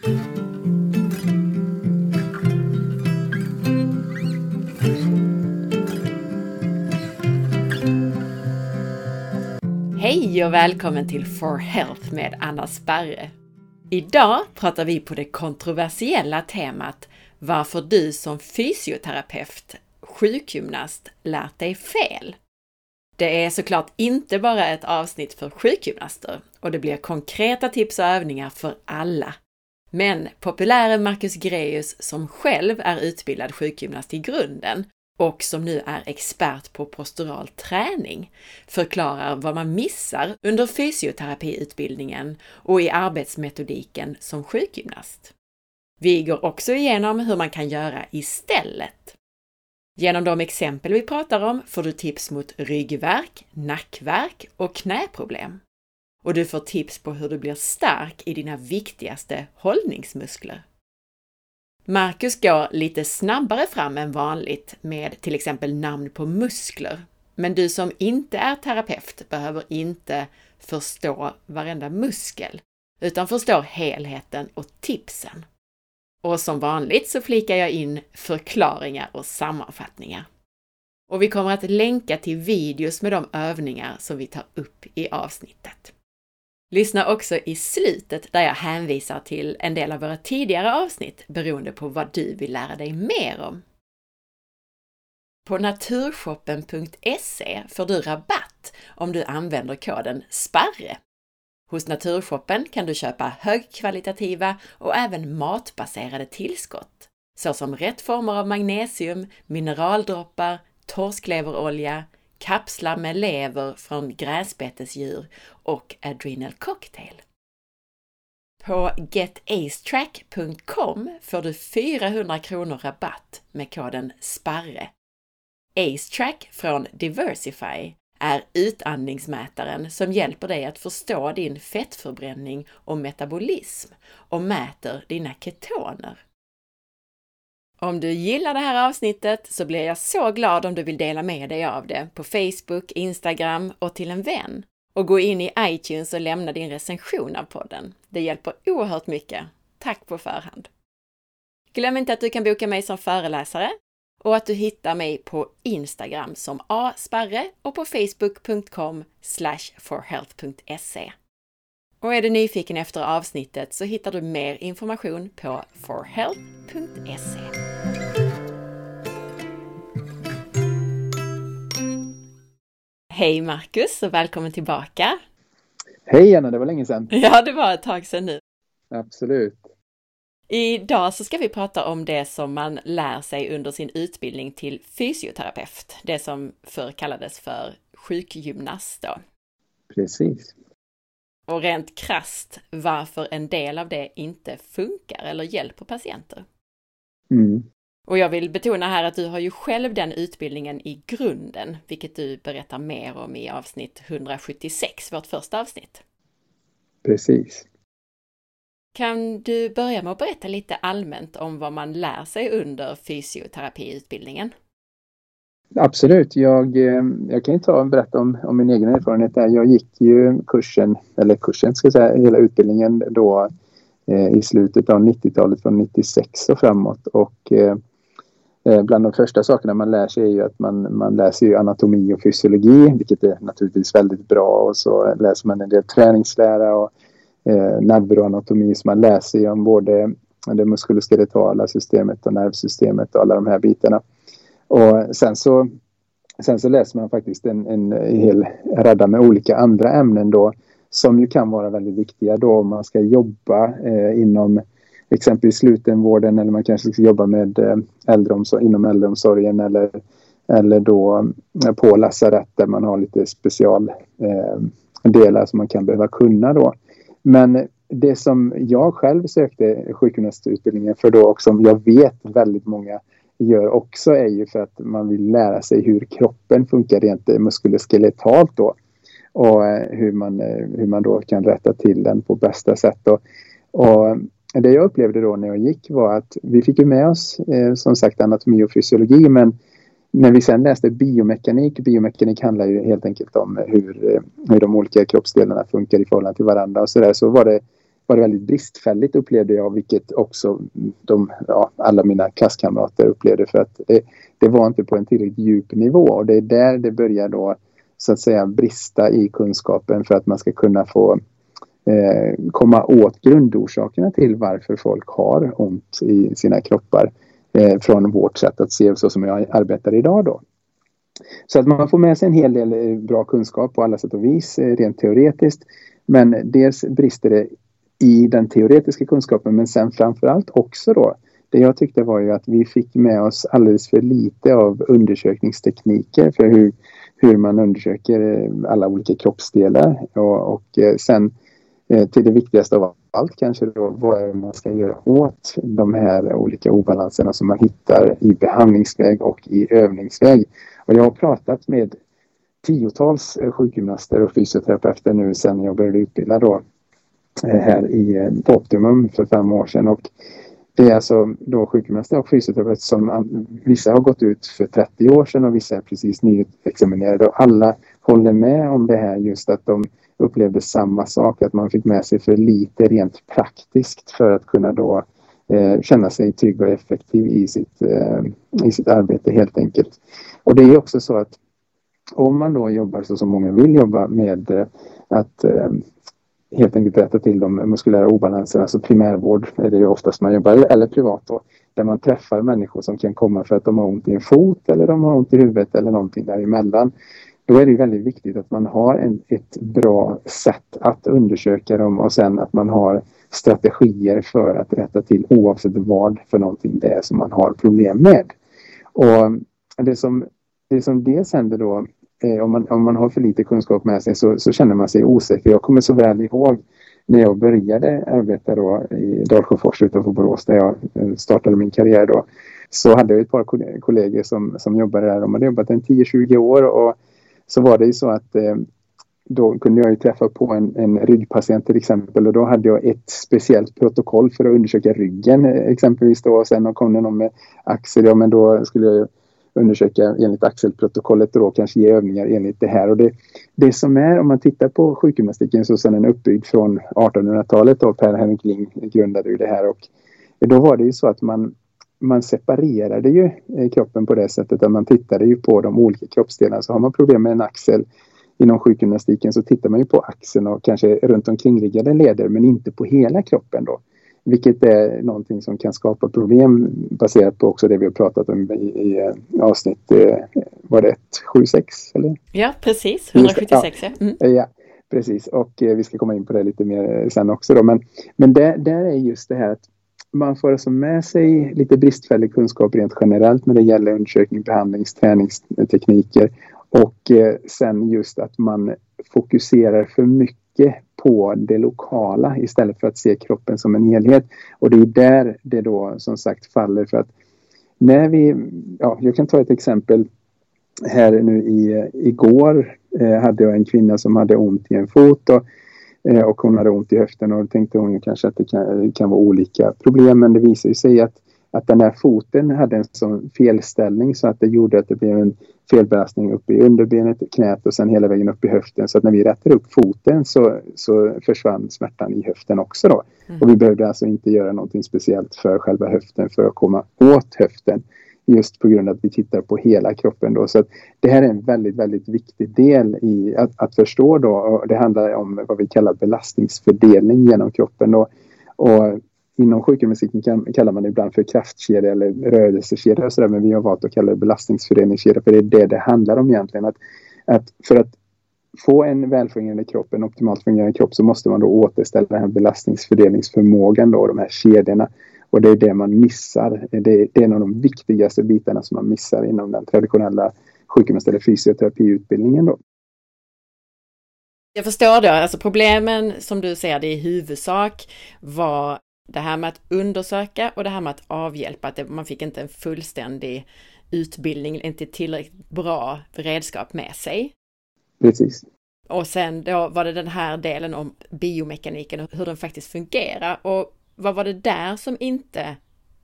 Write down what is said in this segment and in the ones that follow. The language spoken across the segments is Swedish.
Hej och välkommen till For Health med Anna Sparre. Idag pratar vi på det kontroversiella temat varför du som fysioterapeut, sjukgymnast, lärt dig fel. Det är såklart inte bara ett avsnitt för sjukgymnaster och det blir konkreta tips och övningar för alla. Men populäre Marcus Greus, som själv är utbildad sjukgymnast i grunden och som nu är expert på postural träning, förklarar vad man missar under fysioterapiutbildningen och i arbetsmetodiken som sjukgymnast. Vi går också igenom hur man kan göra istället. Genom de exempel vi pratar om får du tips mot ryggvärk, nackvärk och knäproblem. Och du får tips på hur du blir stark i dina viktigaste hållningsmuskler. Marcus går lite snabbare fram än vanligt med till exempel namn på muskler. Men du som inte är terapeut behöver inte förstå varenda muskel, utan förstår helheten och tipsen. Och som vanligt så flikar jag in förklaringar och sammanfattningar. Och vi kommer att länka till videos med de övningar som vi tar upp i avsnittet. Lyssna också i slutet där jag hänvisar till en del av våra tidigare avsnitt beroende på vad du vill lära dig mer om. På naturshoppen.se får du rabatt om du använder koden SPARRE. Hos Naturshoppen kan du köpa högkvalitativa och även matbaserade tillskott, såsom rätt former av magnesium, mineraldroppar, torskleverolja, kapslar med lever från gräsbetesdjur och Adrenal Cocktail. På getacetrack.com får du 400 kronor rabatt med koden SPARRE. AceTrack från Diversify är utandningsmätaren som hjälper dig att förstå din fettförbränning och metabolism och mäter dina ketoner. Om du gillar det här avsnittet så blir jag så glad om du vill dela med dig av det på Facebook, Instagram och till en vän. Och gå in i iTunes och lämna din recension av podden. Det hjälper oerhört mycket. Tack på förhand! Glöm inte att du kan boka mig som föreläsare och att du hittar mig på Instagram som asparre och på facebook.com forhealth.se. Och är du nyfiken efter avsnittet så hittar du mer information på forhealth.se. Hej Marcus och välkommen tillbaka! Hej Anna, det var länge sedan! Ja, det var ett tag sedan nu. Absolut. Idag så ska vi prata om det som man lär sig under sin utbildning till fysioterapeut, det som förr kallades för sjukgymnast. Då. Precis. Och rent krast varför en del av det inte funkar eller hjälper patienter. Mm. Och jag vill betona här att du har ju själv den utbildningen i grunden, vilket du berättar mer om i avsnitt 176, vårt första avsnitt. Precis. Kan du börja med att berätta lite allmänt om vad man lär sig under fysioterapiutbildningen? Absolut. Jag, eh, jag kan ju ta och berätta om, om min egen erfarenhet där. Jag gick ju kursen, eller kursen ska jag säga, hela utbildningen då eh, i slutet av 90-talet från 96 och framåt. Och eh, eh, bland de första sakerna man lär sig är ju att man, man läser ju anatomi och fysiologi, vilket är naturligtvis väldigt bra. Och så läser man en del träningslära och eh, neuroanatomi. Så man läser ju om både det muskuloskeletala systemet och nervsystemet och alla de här bitarna. Och sen så, sen så läser man faktiskt en, en hel radda med olika andra ämnen då som ju kan vara väldigt viktiga då om man ska jobba eh, inom exempelvis slutenvården eller man kanske ska jobba med eh, äldreomsorg, inom äldreomsorgen eller, eller då eh, på lasarett där man har lite specialdelar eh, som man kan behöva kunna då. Men det som jag själv sökte sjukgymnastutbildningen för då och som jag vet väldigt många gör också är ju för att man vill lära sig hur kroppen funkar rent eh, muskuloskeletalt då. Och eh, hur man, eh, hur man då kan rätta till den på bästa sätt. Då. Och det jag upplevde då när jag gick var att vi fick ju med oss som sagt anatomi och fysiologi men när vi sen läste biomekanik, biomekanik handlar ju helt enkelt om hur, hur de olika kroppsdelarna funkar i förhållande till varandra och sådär så var det var det väldigt bristfälligt upplevde jag, vilket också de, ja, alla mina klasskamrater upplevde för att det, det var inte på en tillräckligt djup nivå och det är där det börjar då så att säga brista i kunskapen för att man ska kunna få eh, komma åt grundorsakerna till varför folk har ont i sina kroppar eh, från vårt sätt att se så som jag arbetar idag då. Så att man får med sig en hel del eh, bra kunskap på alla sätt och vis eh, rent teoretiskt. Men dels brister det i den teoretiska kunskapen men sen framförallt också då det jag tyckte var ju att vi fick med oss alldeles för lite av undersökningstekniker för hur, hur man undersöker eh, alla olika kroppsdelar och, och eh, sen eh, till det viktigaste av allt kanske då vad är man ska göra åt de här olika obalanserna som man hittar i behandlingsväg och i övningsväg. Och jag har pratat med tiotals sjukgymnaster och fysioterapeuter nu sedan jag började utbilda då Eh, här i eh, Optimum för fem år sedan. Och det är alltså då sjukgymnaster och fysioterapeuter som vissa har gått ut för 30 år sedan och vissa är precis nyutexaminerade och alla håller med om det här just att de upplevde samma sak, att man fick med sig för lite rent praktiskt för att kunna då eh, känna sig trygg och effektiv i sitt, eh, i sitt arbete helt enkelt. Och det är också så att om man då jobbar så som många vill jobba med eh, att eh, helt enkelt rätta till de muskulära obalanserna, alltså primärvård är det ju oftast man jobbar, eller privat då, där man träffar människor som kan komma för att de har ont i en fot eller de har ont i huvudet eller någonting däremellan. Då är det väldigt viktigt att man har en, ett bra sätt att undersöka dem och sen att man har strategier för att rätta till oavsett vad för någonting det är som man har problem med. Och det som, det som dels händer då eh, om, man, om man har för lite kunskap med sig så, så, känner man sig osäker. Jag kommer så väl ihåg när jag började arbeta då i Dalsjöfors utanför Borås där jag eh, startade min karriär då. Så hade jag ett par kollegor som, som jobbade där. De hade jobbat en 10-20 år och så var det ju så att eh, då kunde jag ju träffa på en, en ryggpatient till exempel och då hade jag ett speciellt protokoll för att undersöka ryggen eh, exempelvis då och sen kom det någon med axel, ja men då skulle jag undersöka enligt axelprotokollet och då kanske ge övningar enligt det här. Och det, det som är, om man tittar på sjukgymnastiken så är den uppbyggd från 1800-talet och Per Hernkling grundade ju det här och då var det ju så att man man separerade ju eh, kroppen på det sättet att man tittade ju på de olika kroppsdelarna. Så har man problem med en axel inom sjukgymnastiken så tittar man ju på axeln och kanske runt omkringliggande leder men inte på hela kroppen då. Vilket är någonting som kan skapa problem baserat på också det vi har pratat om i, i eh, avsnitt, eh, var det 176 eller? Ja precis, 176 ja. Mm. ja. Precis och eh, vi ska komma in på det lite mer sen också då men, men där, där är just det här att man får alltså med sig lite bristfällig kunskap rent generellt när det gäller undersökning, behandlings, träningstekniker och eh, sen just att man fokuserar för mycket på det lokala istället för att se kroppen som en helhet. Och det är där det då som sagt faller. För att när vi, ja, jag kan ta ett exempel. Här nu i, igår eh, hade jag en kvinna som hade ont i en fot och, eh, och hon hade ont i höften. Och då tänkte hon kanske att det kan, kan vara olika problem. Men det visar sig att att den här foten hade en sån felställning så att det gjorde att det blev en felbelastning upp i underbenet, knät och sen hela vägen upp i höften. Så att när vi rättade upp foten så, så försvann smärtan i höften också då. Mm. Och vi behövde alltså inte göra någonting speciellt för själva höften för att komma åt höften. Just på grund av att vi tittar på hela kroppen då. Så att det här är en väldigt, väldigt viktig del i att, att förstå då. Och det handlar om vad vi kallar belastningsfördelning genom kroppen då. Och inom sjukgymnastiken kallar man det ibland för kraftkedja eller rörelsekedja och sådär, men vi har valt att kalla det belastningsföreningskedja för det är det det handlar om egentligen. Att, att för att få en välfungerande kropp, en optimalt fungerande kropp, så måste man då återställa den här belastningsfördelningsförmågan då, de här kedjorna. Och det är det man missar. Det är, det är en av de viktigaste bitarna som man missar inom den traditionella sjukgymnast eller fysioterapiutbildningen då. Jag förstår då, alltså problemen som du ser det i huvudsak var det här med att undersöka och det här med att avhjälpa, att man fick inte en fullständig utbildning, inte tillräckligt bra redskap med sig. Precis. Och sen då var det den här delen om biomekaniken och hur den faktiskt fungerar. Och vad var det där som inte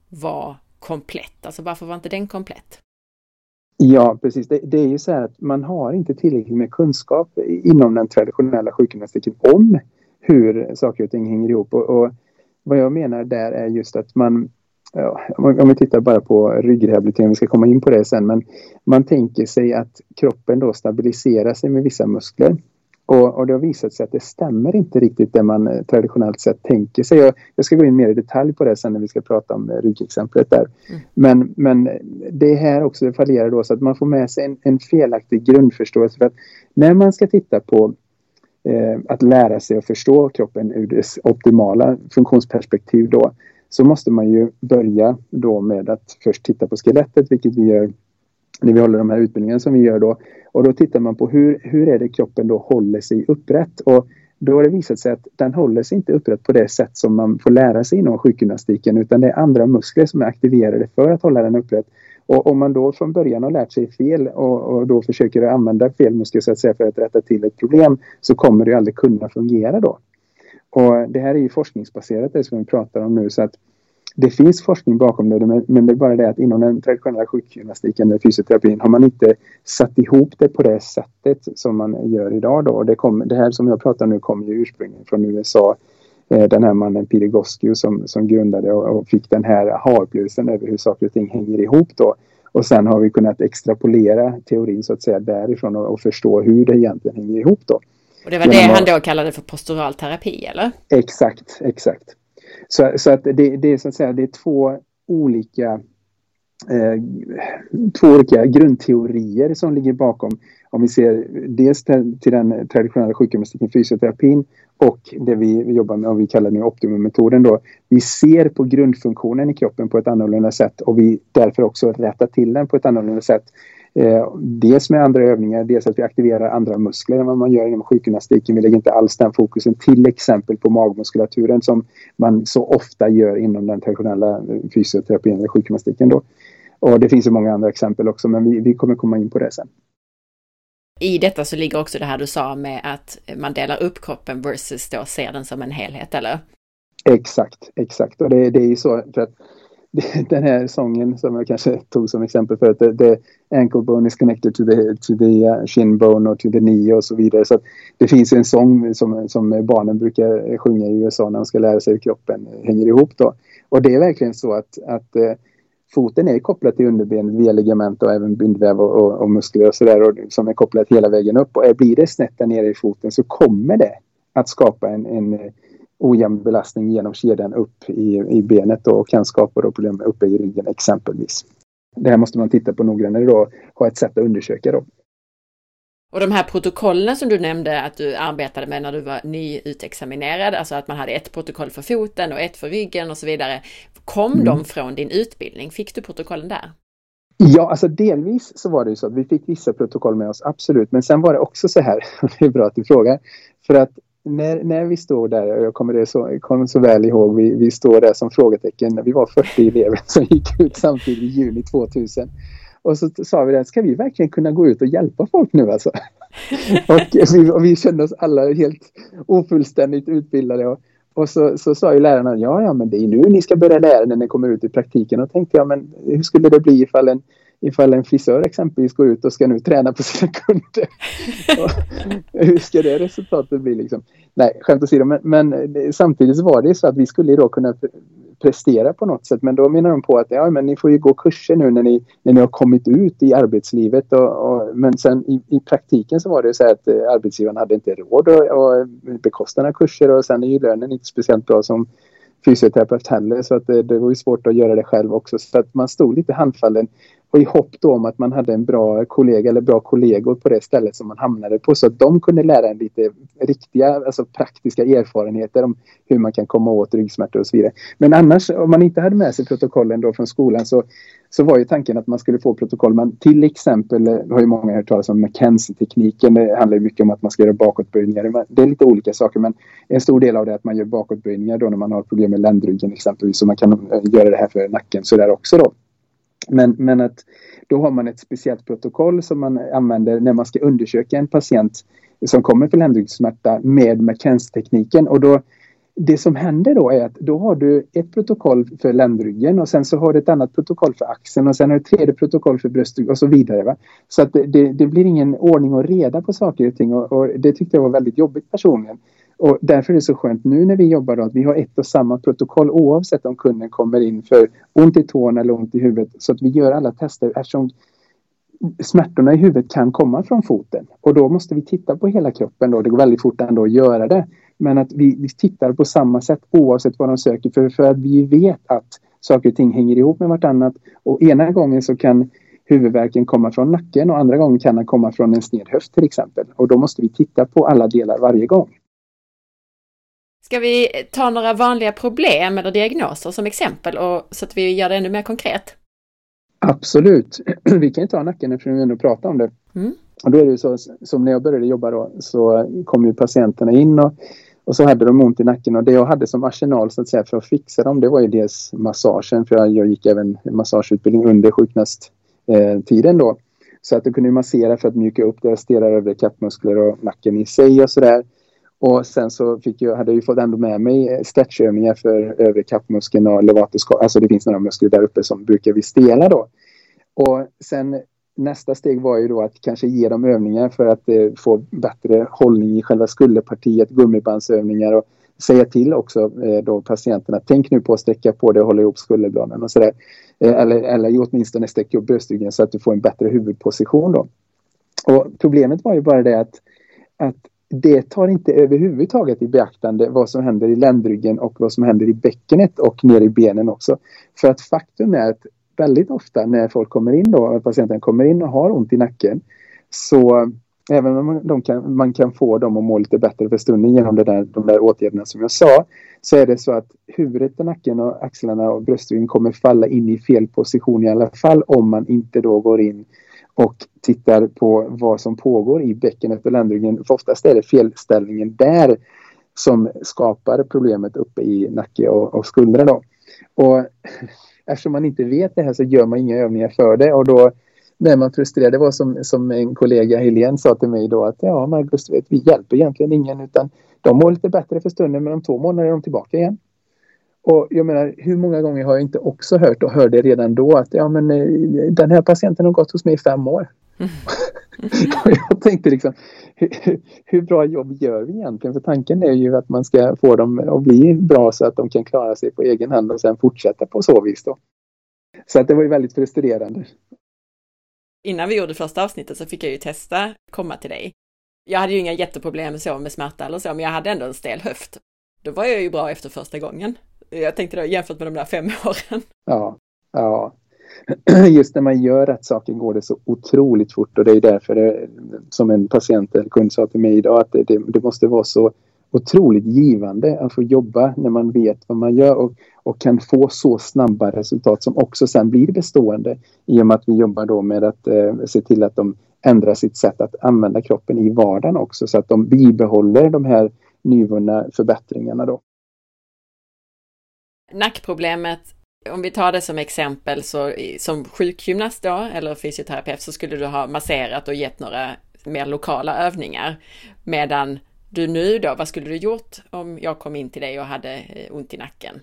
var komplett? Alltså varför var inte den komplett? Ja, precis. Det, det, är ju så här att man har inte tillräckligt med kunskap inom den traditionella sjukgymnastiken om hur saker och ting hänger ihop. Och, och vad jag menar där är just att man Ja, om vi tittar bara på ryggrehabilitering, vi ska komma in på det sen, men man tänker sig att kroppen då stabiliserar sig med vissa muskler. Och, och det har visat sig att det stämmer inte riktigt det man eh, traditionellt sett tänker sig. Jag, jag ska gå in mer i detalj på det sen när vi ska prata om eh, ryggexemplet där. Mm. Men, men det är här också det fallerar då så att man får med sig en, en felaktig grundförståelse. För att när man ska titta på Eh, att lära sig att förstå kroppen ur dess optimala funktionsperspektiv då så måste man ju börja då med att först titta på skelettet, vilket vi gör när vi håller de här utbildningarna som vi gör då. Och då tittar man på hur, hur är det kroppen då håller sig upprätt. Och då har det visat sig att den håller sig inte upprätt på det sätt som man får lära sig inom sjukgymnastiken utan det är andra muskler som är aktiverade för att hålla den upprätt. Och om man då från början har lärt sig fel och, och då försöker använda fel muskel så att säga för att rätta till ett problem så kommer det aldrig kunna fungera då. Och det här är ju forskningsbaserat det som vi pratar om nu så att det finns forskning bakom det men det är bara det att inom den traditionella sjukgymnastiken, eller fysioterapin, har man inte satt ihop det på det sättet som man gör idag. Då. Det, kom, det här som jag pratar om nu kommer ju ursprungligen från USA. Eh, den här mannen Goskew som, som grundade och, och fick den här aha-upplevelsen över hur saker och ting hänger ihop då. Och sen har vi kunnat extrapolera teorin så att säga därifrån och, och förstå hur det egentligen hänger ihop då. Och det var det han då kallade för postural terapi eller? Exakt, exakt. Så, så att det, det, är så att säga det är två olika eh, två olika grundteorier som ligger bakom. Om vi ser dels till, till den traditionella sjukgymnastiken, fysioterapin och det vi jobbar med och vi kallar nu optimummetoden då. Vi ser på grundfunktionen i kroppen på ett annorlunda sätt och vi därför också rättar till den på ett annorlunda sätt. Eh, dels med andra övningar, dels att vi aktiverar andra muskler än vad man gör inom sjukgymnastiken. Vi lägger inte alls den fokusen till exempel på magmuskulaturen som man så ofta gör inom den traditionella eh, fysioterapin eller sjukgymnastiken. Då. Och det finns ju många andra exempel också men vi, vi kommer komma in på det sen. I detta så ligger också det här du sa med att man delar upp kroppen versus då ser den som en helhet, eller? Exakt, exakt. Och det, det är ju så för att den här sången som jag kanske tog som exempel för att the ankle bone is connected to the, to the uh, shin bone och to the knee och så vidare. Så det finns en sång som, som barnen brukar sjunga i USA när de ska lära sig hur kroppen hänger ihop då. Och det är verkligen så att, att eh, foten är kopplad till underbenet via ligament och även bindväv och, och, och muskler och sådär som är kopplat hela vägen upp. Och blir det snett där nere i foten så kommer det att skapa en, en ojämn belastning genom kedjan upp i, i benet och kan skapa då problem uppe i ryggen exempelvis. Det här måste man titta på noggrannare då, ha ett sätt att undersöka då. Och de här protokollen som du nämnde att du arbetade med när du var nyutexaminerad, alltså att man hade ett protokoll för foten och ett för ryggen och så vidare. Kom mm. de från din utbildning? Fick du protokollen där? Ja, alltså delvis så var det ju så att vi fick vissa protokoll med oss, absolut. Men sen var det också så här, det är bra att du frågar, för att när, när vi står där, och jag kommer det så, kommer så väl ihåg, vi, vi står där som frågetecken. Vi var 40 elever som gick ut samtidigt i juni 2000. Och så sa vi det, ska vi verkligen kunna gå ut och hjälpa folk nu alltså? och, vi, och vi kände oss alla helt ofullständigt utbildade. Och, och så, så sa ju lärarna, ja ja men det är nu ni ska börja lära när ni kommer ut i praktiken. Och tänkte jag, men hur skulle det bli ifall en ifall en frisör exempelvis går ut och ska nu träna på sina kunder. hur ska det resultatet bli liksom? Nej, skämt åsido, men, men samtidigt så var det så att vi skulle då kunna prestera på något sätt. Men då menar de på att ja, men ni får ju gå kurser nu när ni, när ni har kommit ut i arbetslivet. Och, och men sen i, i, praktiken så var det så att eh, arbetsgivaren hade inte råd att bekosta några kurser och sen är ju lönen inte speciellt bra som fysioterapeut heller så att det, det var ju svårt att göra det själv också. Så att man stod lite handfallen och i hopp då om att man hade en bra kollega eller bra kollegor på det stället som man hamnade på så att de kunde lära en lite riktiga, alltså praktiska erfarenheter om hur man kan komma åt ryggsmärtor och så vidare. Men annars, om man inte hade med sig protokollen då från skolan så, så var ju tanken att man skulle få protokoll. Men till exempel har ju många hört talas om McKenzie-tekniken. Det handlar mycket om att man ska göra bakåtböjningar. Det är lite olika saker men en stor del av det är att man gör bakåtböjningar då när man har problem med ländryggen exempelvis. Så man kan eh, göra det här för nacken sådär också då. Men, men att då har man ett speciellt protokoll som man använder när man ska undersöka en patient som kommer för ländryggsmärta med McKenzie-tekniken. Och då, det som händer då är att då har du ett protokoll för ländryggen och sen så har du ett annat protokoll för axeln och sen har du ett tredje protokoll för bröstrygg och så vidare. Va? Så att det, det, det, blir ingen ordning och reda på saker och ting och, och, det tyckte jag var väldigt jobbigt personligen. Och därför är det så skönt nu när vi jobbar då, att vi har ett och samma protokoll oavsett om kunden kommer in för ont i tån eller ont i huvudet. Så att vi gör alla tester eftersom smärtorna i huvudet kan komma från foten. Och då måste vi titta på hela kroppen då. Det går väldigt fort ändå att göra det. Men att vi, vi tittar på samma sätt oavsett vad de söker för, för att vi vet att saker och ting hänger ihop med vartannat. Och ena gången så kan huvudvärken komma från nacken och andra gången kan den komma från en sned höft till exempel. Och då måste vi titta på alla delar varje gång. Ska vi ta några vanliga problem eller diagnoser som exempel och, så att vi gör det ännu mer konkret? Absolut. Vi kan ju ta nacken eftersom vi ändå pratar om det. Mm. Och då är det så som när jag började jobba då så kom ju patienterna in och, och så hade de ont i nacken och det jag hade som arsenal så att säga för att fixa dem det var ju dels massagen för jag, gick även massageutbildning under sjuknadstiden då. Så att du kunde massera för att mjuka upp det, stela övre kappmuskler och nacken i sig och sådär. Och sen så fick jag, hade jag ju fått ändå med mig eh, stretchövningar för övre kappmuskeln och levatus. Alltså det finns några muskler där uppe som brukar vi stela då. Och sen nästa steg var ju då att kanske ge dem övningar för att eh, få bättre hållning i själva skulderpartiet, gummibandsövningar och säga till också eh, då patienterna, tänk nu på att sträcka på dig och hålla ihop skulderbladen och sådär. Eh, eller, eller åtminstone sträcka upp bröstryggen så att du får en bättre huvudposition då. Och problemet var ju bara det att, att det tar inte överhuvudtaget i beaktande vad som händer i ländryggen och vad som händer i bäckenet och ner i benen också. För att faktum är att väldigt ofta när folk kommer in då, patienten kommer in och har ont i nacken så även om man kan, man kan få dem att må lite bättre för stunden genom det där, de där åtgärderna som jag sa så är det så att huvudet och nacken och axlarna och bröstryggen kommer falla in i fel position i alla fall om man inte då går in och tittar på vad som pågår i bäckenet och ländryggen. För oftast är det felställningen där som skapar problemet uppe i nacke och, och skuldra. Då. Och eftersom man inte vet det här så gör man inga övningar för det och då när man frustrerad. Det var som, som en kollega Helene sa till mig då att ja Marcus, vet, vi hjälper egentligen ingen utan de mår lite bättre för stunden men om två månader är de tillbaka igen. Och jag menar, hur många gånger har jag inte också hört och hörde redan då att ja, men, eh, den här patienten har gått hos mig i fem år. Mm. jag tänkte liksom, hur, hur, bra jobb gör vi egentligen? För tanken är ju att man ska få dem att bli bra så att de kan klara sig på egen hand och sen fortsätta på så vis då. Så att det var ju väldigt frustrerande. Innan vi gjorde första avsnittet så fick jag ju testa komma till dig. Jag hade ju inga jätteproblem så med smärta eller så, men jag hade ändå en stel höft. Då var jag ju bra efter första gången. Jag tänkte då jämfört med de där fem åren. Ja, ja. Just när man gör rätt saker går det så otroligt fort och det är därför det, som en patient eller kund sa till mig idag att det, det, det, måste vara så otroligt givande att få jobba när man vet vad man gör och, och kan få så snabba resultat som också sen blir bestående i och med att vi jobbar då med att eh, se till att de ändrar sitt sätt att använda kroppen i vardagen också så att de bibehåller de här nyvunna förbättringarna då nackproblemet, om vi tar det som exempel, så som sjukgymnast då, eller fysioterapeut, så skulle du ha masserat och gett några mer lokala övningar. Medan du nu då, vad skulle du gjort om jag kom in till dig och hade eh, ont i nacken?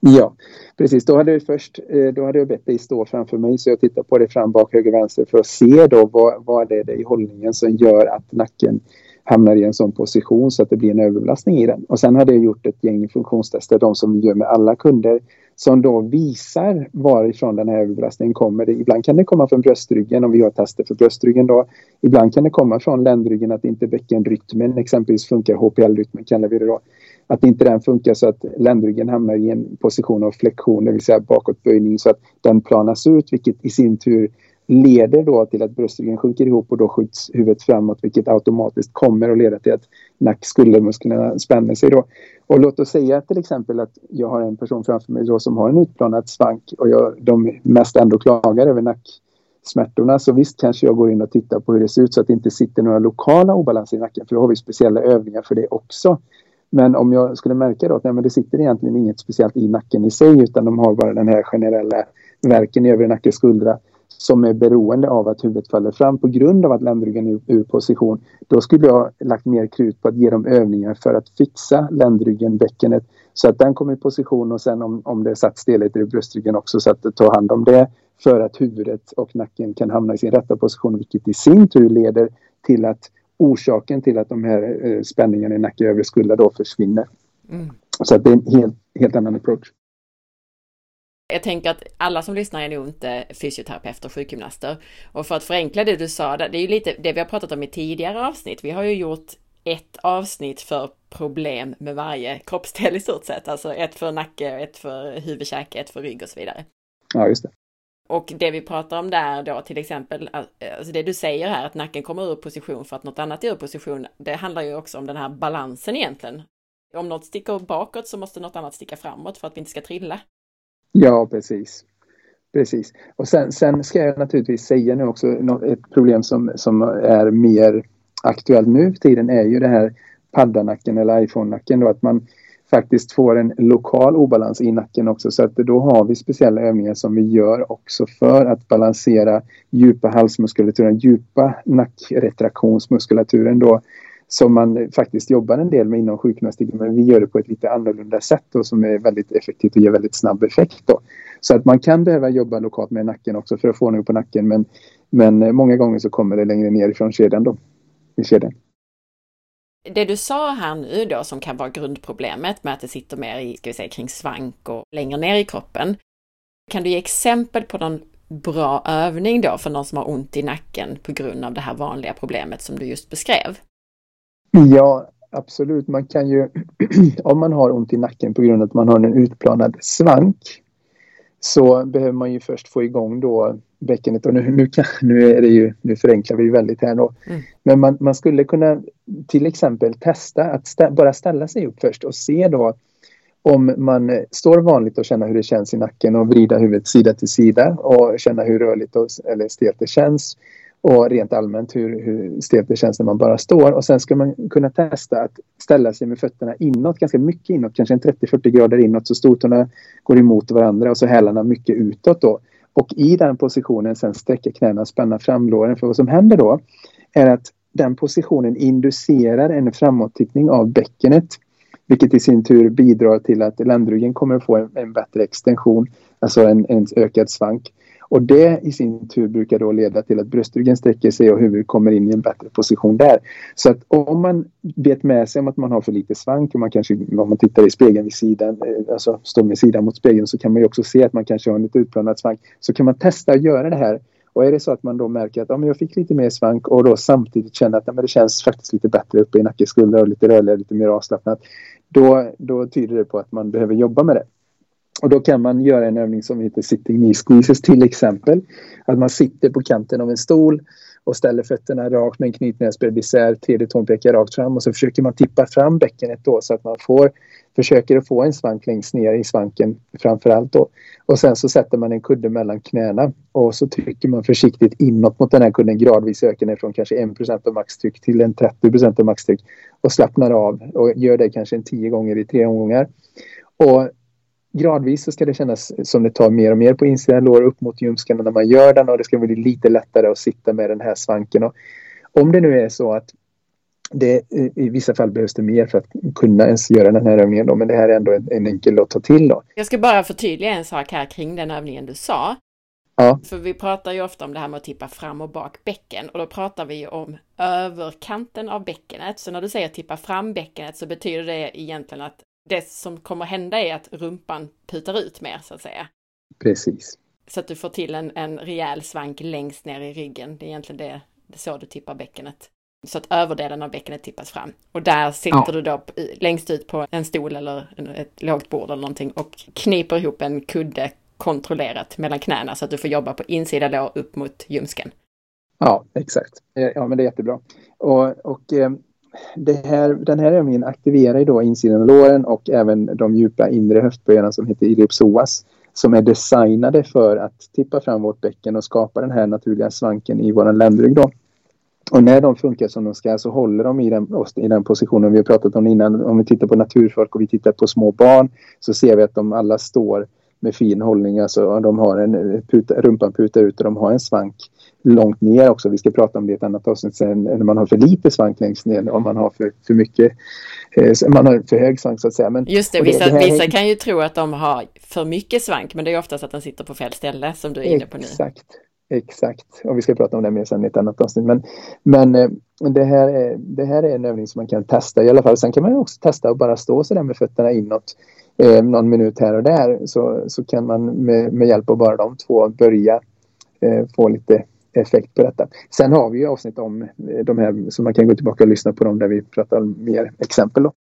Ja, precis. Då hade, jag först, eh, då hade jag bett dig stå framför mig så jag tittar på dig fram, bak, höger, vänster för att se då vad, vad är det i hållningen som gör att nacken hamnar i en sån position så att det blir en överbelastning i den. Och sen hade jag gjort ett gäng funktionstester, de som vi gör med alla kunder, som då visar varifrån den här överbelastningen kommer. Ibland kan det komma från bröstryggen om vi har tester för bröstryggen då. Ibland kan det komma från ländryggen att inte bäckenrytmen exempelvis funkar, HPL-rytmen kallar vi det då. Att inte den funkar så att ländryggen hamnar i en position av flexion, det vill säga bakåtböjning så att den planas ut vilket i sin tur leder då till att bröstryggen sjunker ihop och då skjuts huvudet framåt vilket automatiskt kommer att leda till att nack-skuldermusklerna spänner sig då. Och låt oss säga till exempel att jag har en person framför mig då som har en utplanad svank och jag, de mest ändå klagar över nacksmärtorna så visst kanske jag går in och tittar på hur det ser ut så att det inte sitter några lokala obalanser i nacken för då har vi speciella övningar för det också. Men om jag skulle märka då att nej, men det sitter egentligen inget speciellt i nacken i sig utan de har bara den här generella verken i övre nacke skuldra som är beroende av att huvudet faller fram på grund av att ländryggen är ur position. Då skulle jag lagt mer krut på att ge dem övningar för att fixa ländryggen, bäckenet så att den kommer i position och sen om, om det är satt stelheter i bröstryggen också så att ta hand om det för att huvudet och nacken kan hamna i sin rätta position vilket i sin tur leder till att orsaken till att de här eh, spänningarna i nacke och övre skulder då försvinner. Mm. Så att det är en helt, helt annan approach. Jag tänker att alla som lyssnar är nog inte fysioterapeuter och sjukgymnaster. Och för att förenkla det du sa, det är ju lite det vi har pratat om i tidigare avsnitt. Vi har ju gjort ett avsnitt för problem med varje kroppsdel i stort sett. Alltså ett för nacke, ett för huvudkäke, ett för rygg och så vidare. Ja, just det. Och det vi pratar om där då till exempel, alltså det du säger här att nacken kommer ur position för att något annat är ur position. Det handlar ju också om den här balansen egentligen. Om något sticker bakåt så måste något annat sticka framåt för att vi inte ska trilla. Ja, precis. Precis. Och sen, sen ska jag naturligtvis säga nu också ett problem som, som är mer aktuellt nu för tiden är ju det här paddanacken eller iPhone-nacken då att man faktiskt får en lokal obalans i nacken också. Så att då har vi speciella övningar som vi gör också för att balansera djupa halsmuskulaturen, djupa nackretraktionsmuskulaturen då som man faktiskt jobbar en del med inom sjukgymnastiken, men vi gör det på ett lite annorlunda sätt och som är väldigt effektivt och ger väldigt snabb effekt. Då. Så att man kan behöva jobba lokalt med nacken också för att få ordning på nacken men, men eh, många gånger så kommer det längre ner ifrån kedjan då. I kedjan. Det du sa här nu då som kan vara grundproblemet med att det sitter mer i, ska vi säga, kring svank och längre ner i kroppen. Kan du ge exempel på någon bra övning då för någon som har ont i nacken på grund av det här vanliga problemet som du just beskrev? Ja, absolut. Man kan ju, om man har ont i nacken på grund av att man har en utplanad svank, så behöver man ju först få igång då bäckenet. Och nu, nu, kan, nu, är det ju, nu förenklar vi väldigt här då. Mm. Men man, man, skulle kunna till exempel testa att stä, bara ställa sig upp först och se då om man står vanligt och känner hur det känns i nacken och vrida huvudet sida till sida och känna hur rörligt och, eller stelt det känns och rent allmänt hur, hur stelt det känns när man bara står. Och sen ska man kunna testa att ställa sig med fötterna inåt, ganska mycket inåt, kanske en 30-40 grader inåt så stortårna går emot varandra och så hälarna mycket utåt då. Och i den positionen sen sträcka knäna och spänna framlåren. För vad som händer då är att den positionen inducerar en framåttippning av bäckenet. Vilket i sin tur bidrar till att ländryggen kommer att få en, en bättre extension, alltså en, en ökad svank. Och det i sin tur brukar då leda till att bröstryggen sträcker sig och huvudet kommer in i en bättre position där. Så att om man vet med sig om att man har för lite svank, och man kanske, om man tittar i spegeln vid sidan, eh, alltså står med sidan mot spegeln, så kan man ju också se att man kanske har en lite utplanad svank. Så kan man testa att göra det här. Och är det så att man då märker att ja, men jag fick lite mer svank och då samtidigt känner att ja, men det känns faktiskt lite bättre uppe i nackeskulder och lite rörligare, lite mer avslappnat. Då, då tyder det på att man behöver jobba med det. Och då kan man göra en övning som heter sitting knee squeezes till exempel. Att man sitter på kanten av en stol och ställer fötterna rakt med en knytnävsbredd isär, tredje tån pekar rakt fram och så försöker man tippa fram bäckenet då så att man får försöker att få en svank längst ner i svanken framför allt då. Och sen så sätter man en kudde mellan knäna och så trycker man försiktigt inåt mot den här kudden gradvis ökar ner från kanske 1 av maxtryck till en 30% av maxtryck och slappnar av och gör det kanske en 10 gånger i tre omgångar. Och gradvis så ska det kännas som det tar mer och mer på insidan lår upp mot ljumskarna när man gör den och det ska bli lite lättare att sitta med den här svanken. Och om det nu är så att det, I vissa fall behövs det mer för att kunna ens göra den här övningen då, men det här är ändå en, en enkel att ta till då. Jag ska bara förtydliga en sak här kring den övningen du sa. Ja. För vi pratar ju ofta om det här med att tippa fram och bak bäcken och då pratar vi om överkanten av bäckenet. Så när du säger tippa fram bäckenet så betyder det egentligen att det som kommer hända är att rumpan putar ut mer så att säga. Precis. Så att du får till en, en rejäl svank längst ner i ryggen. Det är egentligen det, det är så du tippar bäckenet. Så att överdelen av bäckenet tippas fram. Och där sitter ja. du då längst ut på en stol eller ett lågt bord eller någonting och kniper ihop en kudde kontrollerat mellan knäna så att du får jobba på insida lår upp mot ljumsken. Ja, exakt. Ja, men det är jättebra. Och, och eh, här, den här övningen aktiverar ju då insidan av låren och även de djupa inre höftböjarna som heter iliopsoas som är designade för att tippa fram vårt bäcken och skapa den här naturliga svanken i våran ländrygg då. Och när de funkar som de ska så håller de i den, i den positionen vi har pratat om innan. Om vi tittar på naturfolk och vi tittar på små barn så ser vi att de alla står med fin hållning. Alltså de har en puta, rumpan putar ut och de har en svank långt ner också. Vi ska prata om det i ett annat avsnitt sen. När man har för lite svank längst ner, om man har för, för mycket, eh, man har för hög svank så att säga. Men, Just det, vissa, det, det vissa kan ju tro att de har för mycket svank, men det är oftast att den sitter på fel ställe som du är inne på nu. Exakt. Exakt, och vi ska prata om det mer sen i ett annat avsnitt. Men, men eh, det, här är, det här är en övning som man kan testa i alla fall. Sen kan man också testa att bara stå sådär med fötterna inåt eh, någon minut här och där. Så, så kan man med, med hjälp av bara de två börja eh, få lite effekt på detta. Sen har vi ju avsnitt om eh, de här så man kan gå tillbaka och lyssna på dem där vi pratar om mer exempel. Då.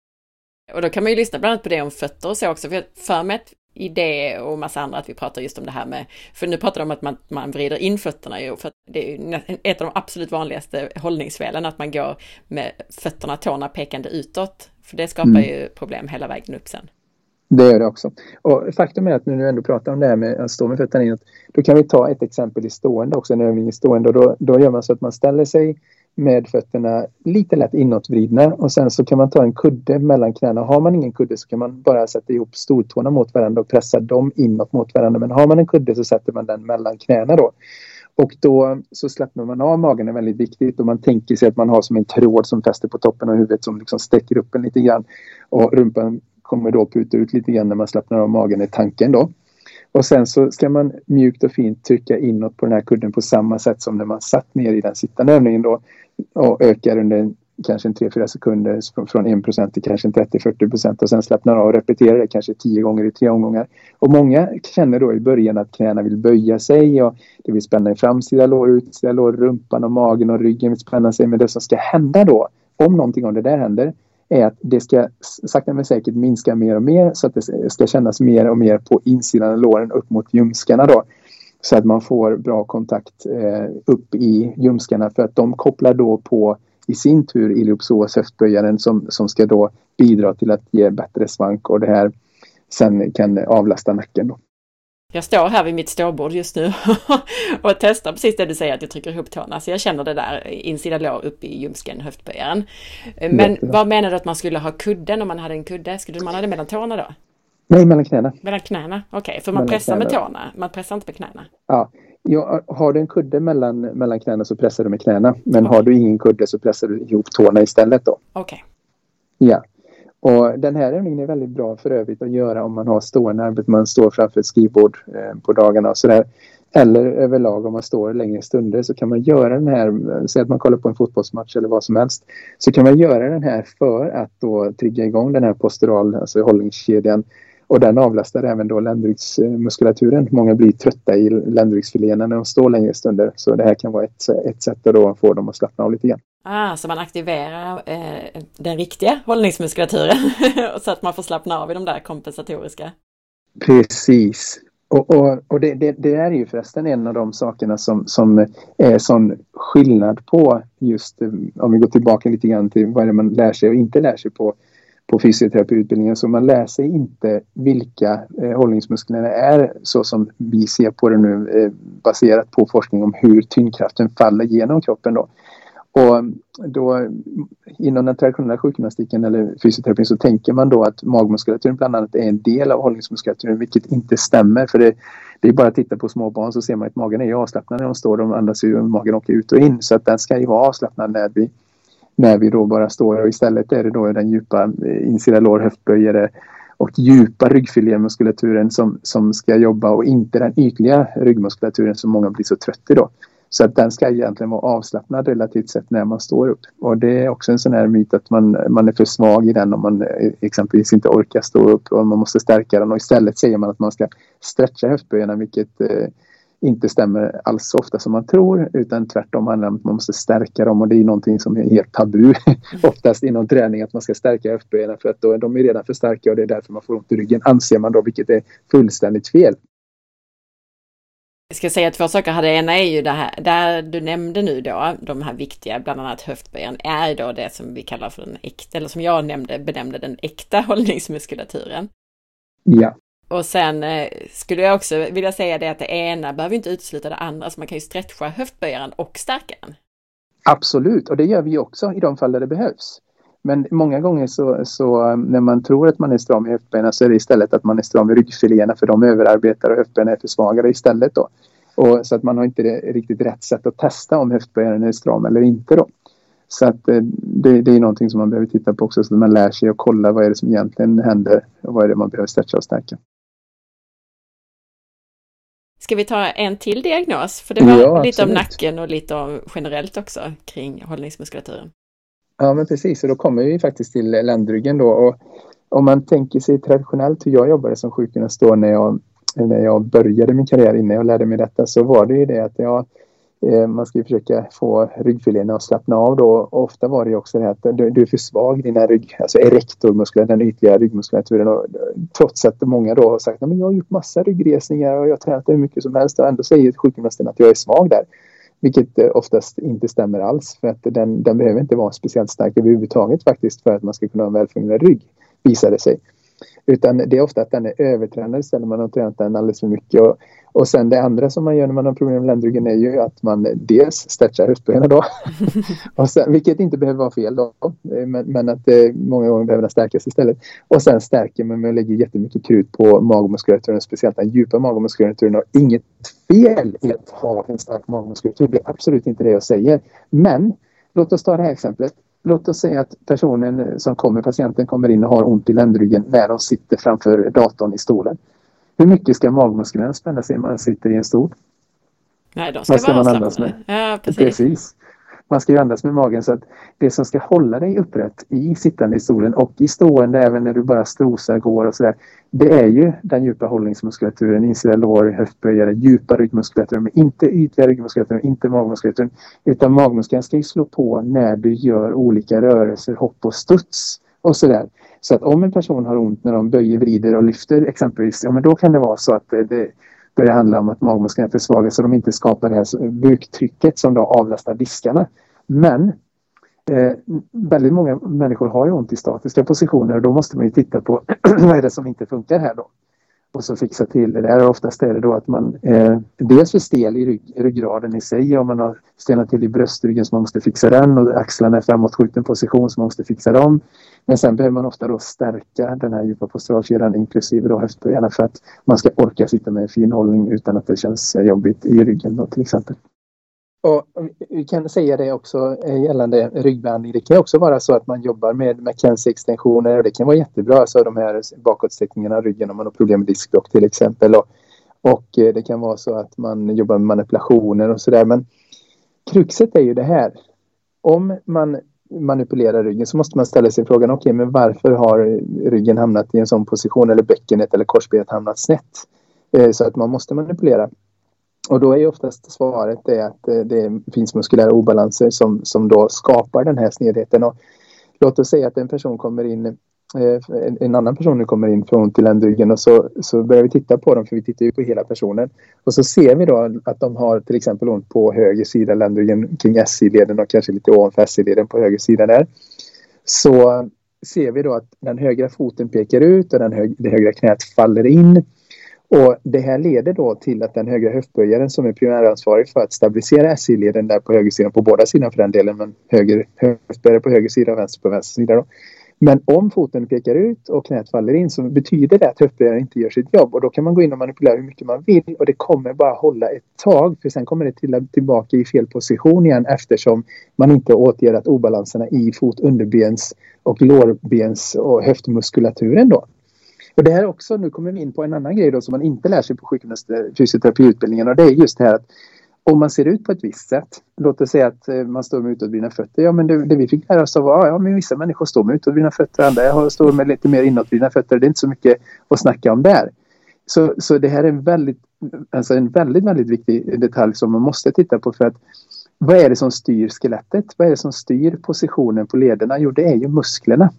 Och då kan man ju lyssna bland annat på det om fötter och så också. För för mig att i det och massa andra att vi pratar just om det här med, för nu pratar de om att man, man vrider in fötterna ju, för det är ett av de absolut vanligaste hållningsfelen, att man går med fötterna, tårna pekande utåt. För det skapar mm. ju problem hela vägen upp sen. Det gör det också. Och faktum är att nu när vi ändå pratar om det här med att stå med fötterna inåt, då kan vi ta ett exempel i stående också, en övning i stående. Och då, då gör man så att man ställer sig med fötterna lite lätt inåtvridna och sen så kan man ta en kudde mellan knäna. Har man ingen kudde så kan man bara sätta ihop stortårna mot varandra och pressa dem inåt mot varandra. Men har man en kudde så sätter man den mellan knäna då. Och då så släpper man av magen, är väldigt viktigt. Och man tänker sig att man har som en tråd som fäster på toppen av huvudet som liksom sträcker upp en lite grann. Och rumpan kommer då puta ut lite grann när man slappnar av magen i tanken då. Och sen så ska man mjukt och fint trycka inåt på den här kudden på samma sätt som när man satt ner i den sittande övningen då och ökar under kanske en 3-4 sekunder från 1% till kanske 30-40 procent och sen slappnar av och repeterar det kanske 10 gånger i tre omgångar. Och många känner då i början att knäna vill böja sig och det vill spänna i framsida lår, utsida lår, rumpan och magen och ryggen vill spänna sig. Men det som ska hända då, om någonting av det där händer, är att det ska sakta men säkert minska mer och mer så att det ska kännas mer och mer på insidan av låren upp mot ljumskarna då. Så att man får bra kontakt eh, upp i ljumskarna för att de kopplar då på i sin tur iliopsoas höftböjaren som, som ska då bidra till att ge bättre svank och det här sen kan avlasta nacken. Då. Jag står här vid mitt ståbord just nu och testar precis det du säger att jag trycker ihop tårna. Så jag känner det där insida lår upp i ljumsken, höftböjaren. Men Jättebra. vad menar du att man skulle ha kudden om man hade en kudde? Skulle man ha det mellan tårna då? Nej, mellan knäna. Mellan knäna, okej. Okay, för man mellan pressar knäna. med tårna, man pressar inte med knäna. Ja, ja, har du en kudde mellan, mellan knäna så pressar du med knäna. Men har du ingen kudde så pressar du ihop tårna istället då. Okej. Okay. Ja. Och den här övningen är väldigt bra för övrigt att göra om man har stående arbete. Man står framför ett skrivbord eh, på dagarna och sådär. Eller överlag om man står längre stunder så kan man göra den här, säg att man kollar på en fotbollsmatch eller vad som helst. Så kan man göra den här för att då trigga igång den här postural, alltså hållningskedjan. Och den avlastar även då ländryggsmuskulaturen. Många blir trötta i ländryggsfiléerna när de står längre stunder. Så det här kan vara ett, ett sätt att då få dem att slappna av lite grann. Ah, så man aktiverar eh, den riktiga hållningsmuskulaturen så att man får slappna av i de där kompensatoriska? Precis. Och, och, och det, det, det, är ju förresten en av de sakerna som, som är sån skillnad på just eh, om vi går tillbaka lite grann till vad det man lär sig och inte lär sig på, på fysioterapiutbildningen. Så man lär sig inte vilka eh, hållningsmusklerna är så som vi ser på det nu eh, baserat på forskning om hur tyngdkraften faller genom kroppen. Då. Och då, inom den traditionella sjukgymnastiken eller fysioterapin så tänker man då att magmuskulaturen bland annat är en del av hållningsmuskulaturen vilket inte stämmer. För det, det är bara att titta på små barn så ser man att magen är avslappnad när de står. De andas ju och magen åker ut och in. Så att den ska ju vara avslappnad när vi, när vi då bara står. Och istället är det då den djupa eh, insida lår, höftböjare och djupa ryggfilémuskulaturen som, som ska jobba och inte den ytliga ryggmuskulaturen som många blir så trött i då. Så att den ska egentligen vara avslappnad relativt sett när man står upp. Och det är också en sån här myt att man, man är för svag i den om man eh, exempelvis inte orkar stå upp och man måste stärka den. Och istället säger man att man ska stretcha höftböjarna vilket eh, inte stämmer alls så ofta som man tror utan tvärtom handlar det om att man måste stärka dem och det är någonting som är helt tabu oftast inom träning att man ska stärka höftböjarna för att då, de är redan för starka och det är därför man får ont i ryggen anser man då vilket är fullständigt fel. Jag ska säga två saker här. Det ena är ju det här, där du nämnde nu då, de här viktiga, bland annat höftböjen, är då det som vi kallar för den äkta, eller som jag nämnde, benämnde den äkta hållningsmuskulaturen. Ja. Och sen eh, skulle jag också vilja säga det att det ena behöver inte utesluta det andra, så man kan ju stretcha höftböjaren och stärka den. Absolut, och det gör vi också i de fall där det behövs. Men många gånger så, så när man tror att man är stram i höftbenen så är det istället att man är stram i ryggfiléerna för de överarbetar och höftbenen är försvagade istället då. Och så att man har inte det, riktigt rätt sätt att testa om höftböjaren är stram eller inte då. Så att eh, det, det är någonting som man behöver titta på också så att man lär sig att kolla vad är det som egentligen händer och vad är det man behöver stretcha och stärka. Ska vi ta en till diagnos? För det var ja, lite om nacken och lite om generellt också kring hållningsmuskulaturen. Ja, men precis. Och då kommer vi faktiskt till ländryggen då. Och om man tänker sig traditionellt hur jag jobbade som sjukgymnast då när jag, när jag började min karriär innan jag lärde mig detta så var det ju det att jag eh, man ska försöka få ryggfiléerna att slappna av då. Ofta var det också det att du, du är för svag i dina rygg, alltså erektormuskler, den ytliga ryggmuskulaturen. Och, trots att många då har sagt att jag har gjort massa ryggresningar och jag har tränat hur mycket som helst och ändå säger sjukgymnasten att jag är svag där. Vilket eh, oftast inte stämmer alls för att den, den behöver inte vara speciellt stark överhuvudtaget faktiskt för att man ska kunna ha en välfungerande rygg, visar det sig. Utan det är ofta att den är övertränad istället. Man har tränat den alldeles för mycket. Och, och sen det andra som man gör när man har problem med ländryggen är ju att man dels stretchar höftbenen då. och sen, vilket inte behöver vara fel då. Men, men att det många gånger behöver den stärkas istället. Och sen stärker man med att lägga jättemycket krut på magmuskulaturen. Speciellt den djupa magmuskulaturen. Och inget fel i att ha en stark magmuskulatur. Det är absolut inte det jag säger. Men låt oss ta det här exemplet låt oss säga att personen som kommer, patienten kommer in och har ont i ländryggen när de sitter framför datorn i stolen. Hur mycket ska magmusklerna spänna sig när man sitter i en stol? Nej, de ska, ska vara man med? Ja, precis. precis. Man ska ju andas med magen så att det som ska hålla dig upprätt i sittande i stolen och i stående även när du bara strosar, går och sådär. Det är ju den djupa hållningsmuskulaturen, insida lår, höftböjare, djupa ryggmuskulaturen, men inte ytliga ryggmuskulaturen, inte magmuskulaturen. Utan magmuskeln ska ju slå på när du gör olika rörelser, hopp och studs och sådär. Så att om en person har ont när de böjer, vrider och lyfter exempelvis, ja men då kan det vara så att det, det börjar handla om att magmuskeln är så de inte skapar det här buktrycket som då avlastar diskarna. Men eh, väldigt många människor har ju ont i statiska positioner och då måste man ju titta på vad är det som inte funkar här då. Och så fixa till det där. Oftast är det då att man eh, dels är stel i rygg, ryggraden i sig om man har stelnat till i bröstryggen så man måste fixa den och axlarna är framåtskjuten position så man måste fixa dem. Men sen behöver man ofta då stärka den här djupa posturalkedjan inklusive då höftböjarna för att man ska orka sitta med en fin hållning utan att det känns jobbigt i ryggen då, till exempel. Och vi kan säga det också eh, gällande ryggbehandling. Det kan också vara så att man jobbar med McKenzie-extensioner. Det kan vara jättebra, alltså de här bakåtsträckningarna av ryggen om man har problem med diskbråck till exempel. Och, och eh, det kan vara så att man jobbar med manipulationer och sådär. Men kruxet är ju det här. Om man manipulerar ryggen så måste man ställa sig frågan, okej, okay, men varför har ryggen hamnat i en sån position eller bäckenet eller korsbenet hamnat snett? Eh, så att man måste manipulera. Och då är oftast svaret det att eh, det finns muskulära obalanser som, som då skapar den här snedheten. Och låt oss säga att en person kommer in, eh, en annan person kommer in från till ländryggen och så, så börjar vi titta på dem för vi tittar ju på hela personen. Och så ser vi då att de har till exempel ont på höger sida ländryggen kring SI-leden och kanske lite ovanför SI-leden på höger sida där. Så ser vi då att den högra foten pekar ut och den hög, det högra knät faller in. Och det här leder då till att den högra höftböjaren som är primäransvarig för att stabilisera SI-leden där på högersidan, på båda sidorna för den delen, men höger höftböjare på höger sida och vänster på vänster sida. Då. Men om foten pekar ut och knät faller in så betyder det att höftböjaren inte gör sitt jobb och då kan man gå in och manipulera hur mycket man vill och det kommer bara hålla ett tag för sen kommer det till, tillbaka i fel position igen eftersom man inte åtgärdat obalanserna i fot, underbens och lårbens och höftmuskulaturen då. Och det här också, nu kommer vi in på en annan grej då som man inte lär sig på sjukgymnast fysioterapiutbildningen och det är just det här att om man ser ut på ett visst sätt, låt oss säga att eh, man står med utåtvridna fötter. Ja, men det, det, vi fick lära oss var ja, men vissa människor står med utåtvridna fötter, andra står med lite mer inåtvridna fötter. Det är inte så mycket att snacka om där. Så, så det här är en väldigt, alltså en väldigt, väldigt viktig detalj som man måste titta på för att vad är det som styr skelettet? Vad är det som styr positionen på lederna? Jo, det är ju musklerna.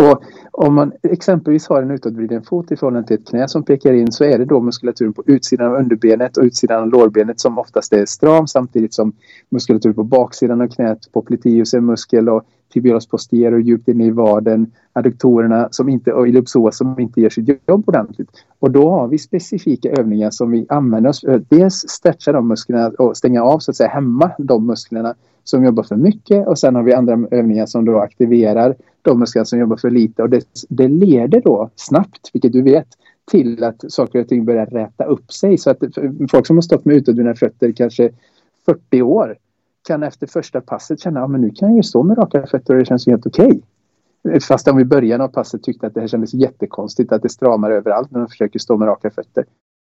Och om man exempelvis har en utåtvriden fot i förhållande till ett knä som pekar in så är det då muskulaturen på utsidan av underbenet och utsidan av lårbenet som oftast är stram samtidigt som muskulaturen på baksidan av knät, popliteus är muskel och tibialis posterior djupt inne i vaden, adduktorerna som inte, och iliopsoas som inte gör sitt jobb ordentligt. Och då har vi specifika övningar som vi använder oss för. Dels stretcha de musklerna och stänga av så att säga hämma de musklerna som jobbar för mycket och sen har vi andra övningar som då aktiverar de muskler som jobbar för lite och det, det leder då snabbt, vilket du vet, till att saker och ting börjar räta upp sig. Så att folk som har stått med utåtvridna fötter kanske 40 år kan efter första passet känna att ja, nu kan jag ju stå med raka fötter och det känns helt okej. Okay. Fast om i början av passet tyckte att det här kändes jättekonstigt att det stramar överallt när de försöker stå med raka fötter.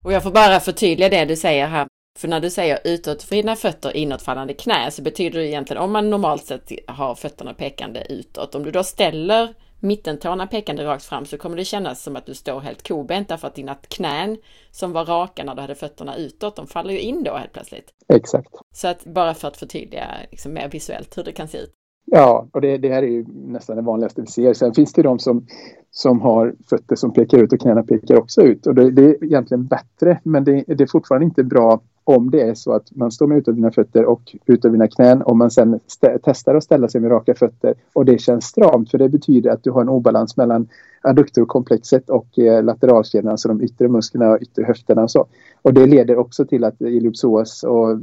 Och jag får bara förtydliga det du säger här. För när du säger utåtvridna fötter, inåtfallande knä, så betyder det egentligen om man normalt sett har fötterna pekande utåt. Om du då ställer mittentårna pekande rakt fram så kommer det kännas som att du står helt kobent därför att dina knän som var raka när du hade fötterna utåt, de faller ju in då helt plötsligt. Exakt. Så att bara för att förtydliga liksom mer visuellt hur det kan se ut. Ja, och det, det här är ju nästan det vanligaste vi ser. Sen finns det de som, som har fötter som pekar ut och knäna pekar också ut. Och det, det är egentligen bättre, men det, det, är fortfarande inte bra om det är så att man står med utåtvridna fötter och utåtvridna knän och man sen testar att ställa sig med raka fötter och det känns stramt för det betyder att du har en obalans mellan adduktorkomplexet och eh, lateralkedjan, alltså de yttre musklerna och yttre höfterna och så. Och det leder också till att iliopsoas och eh,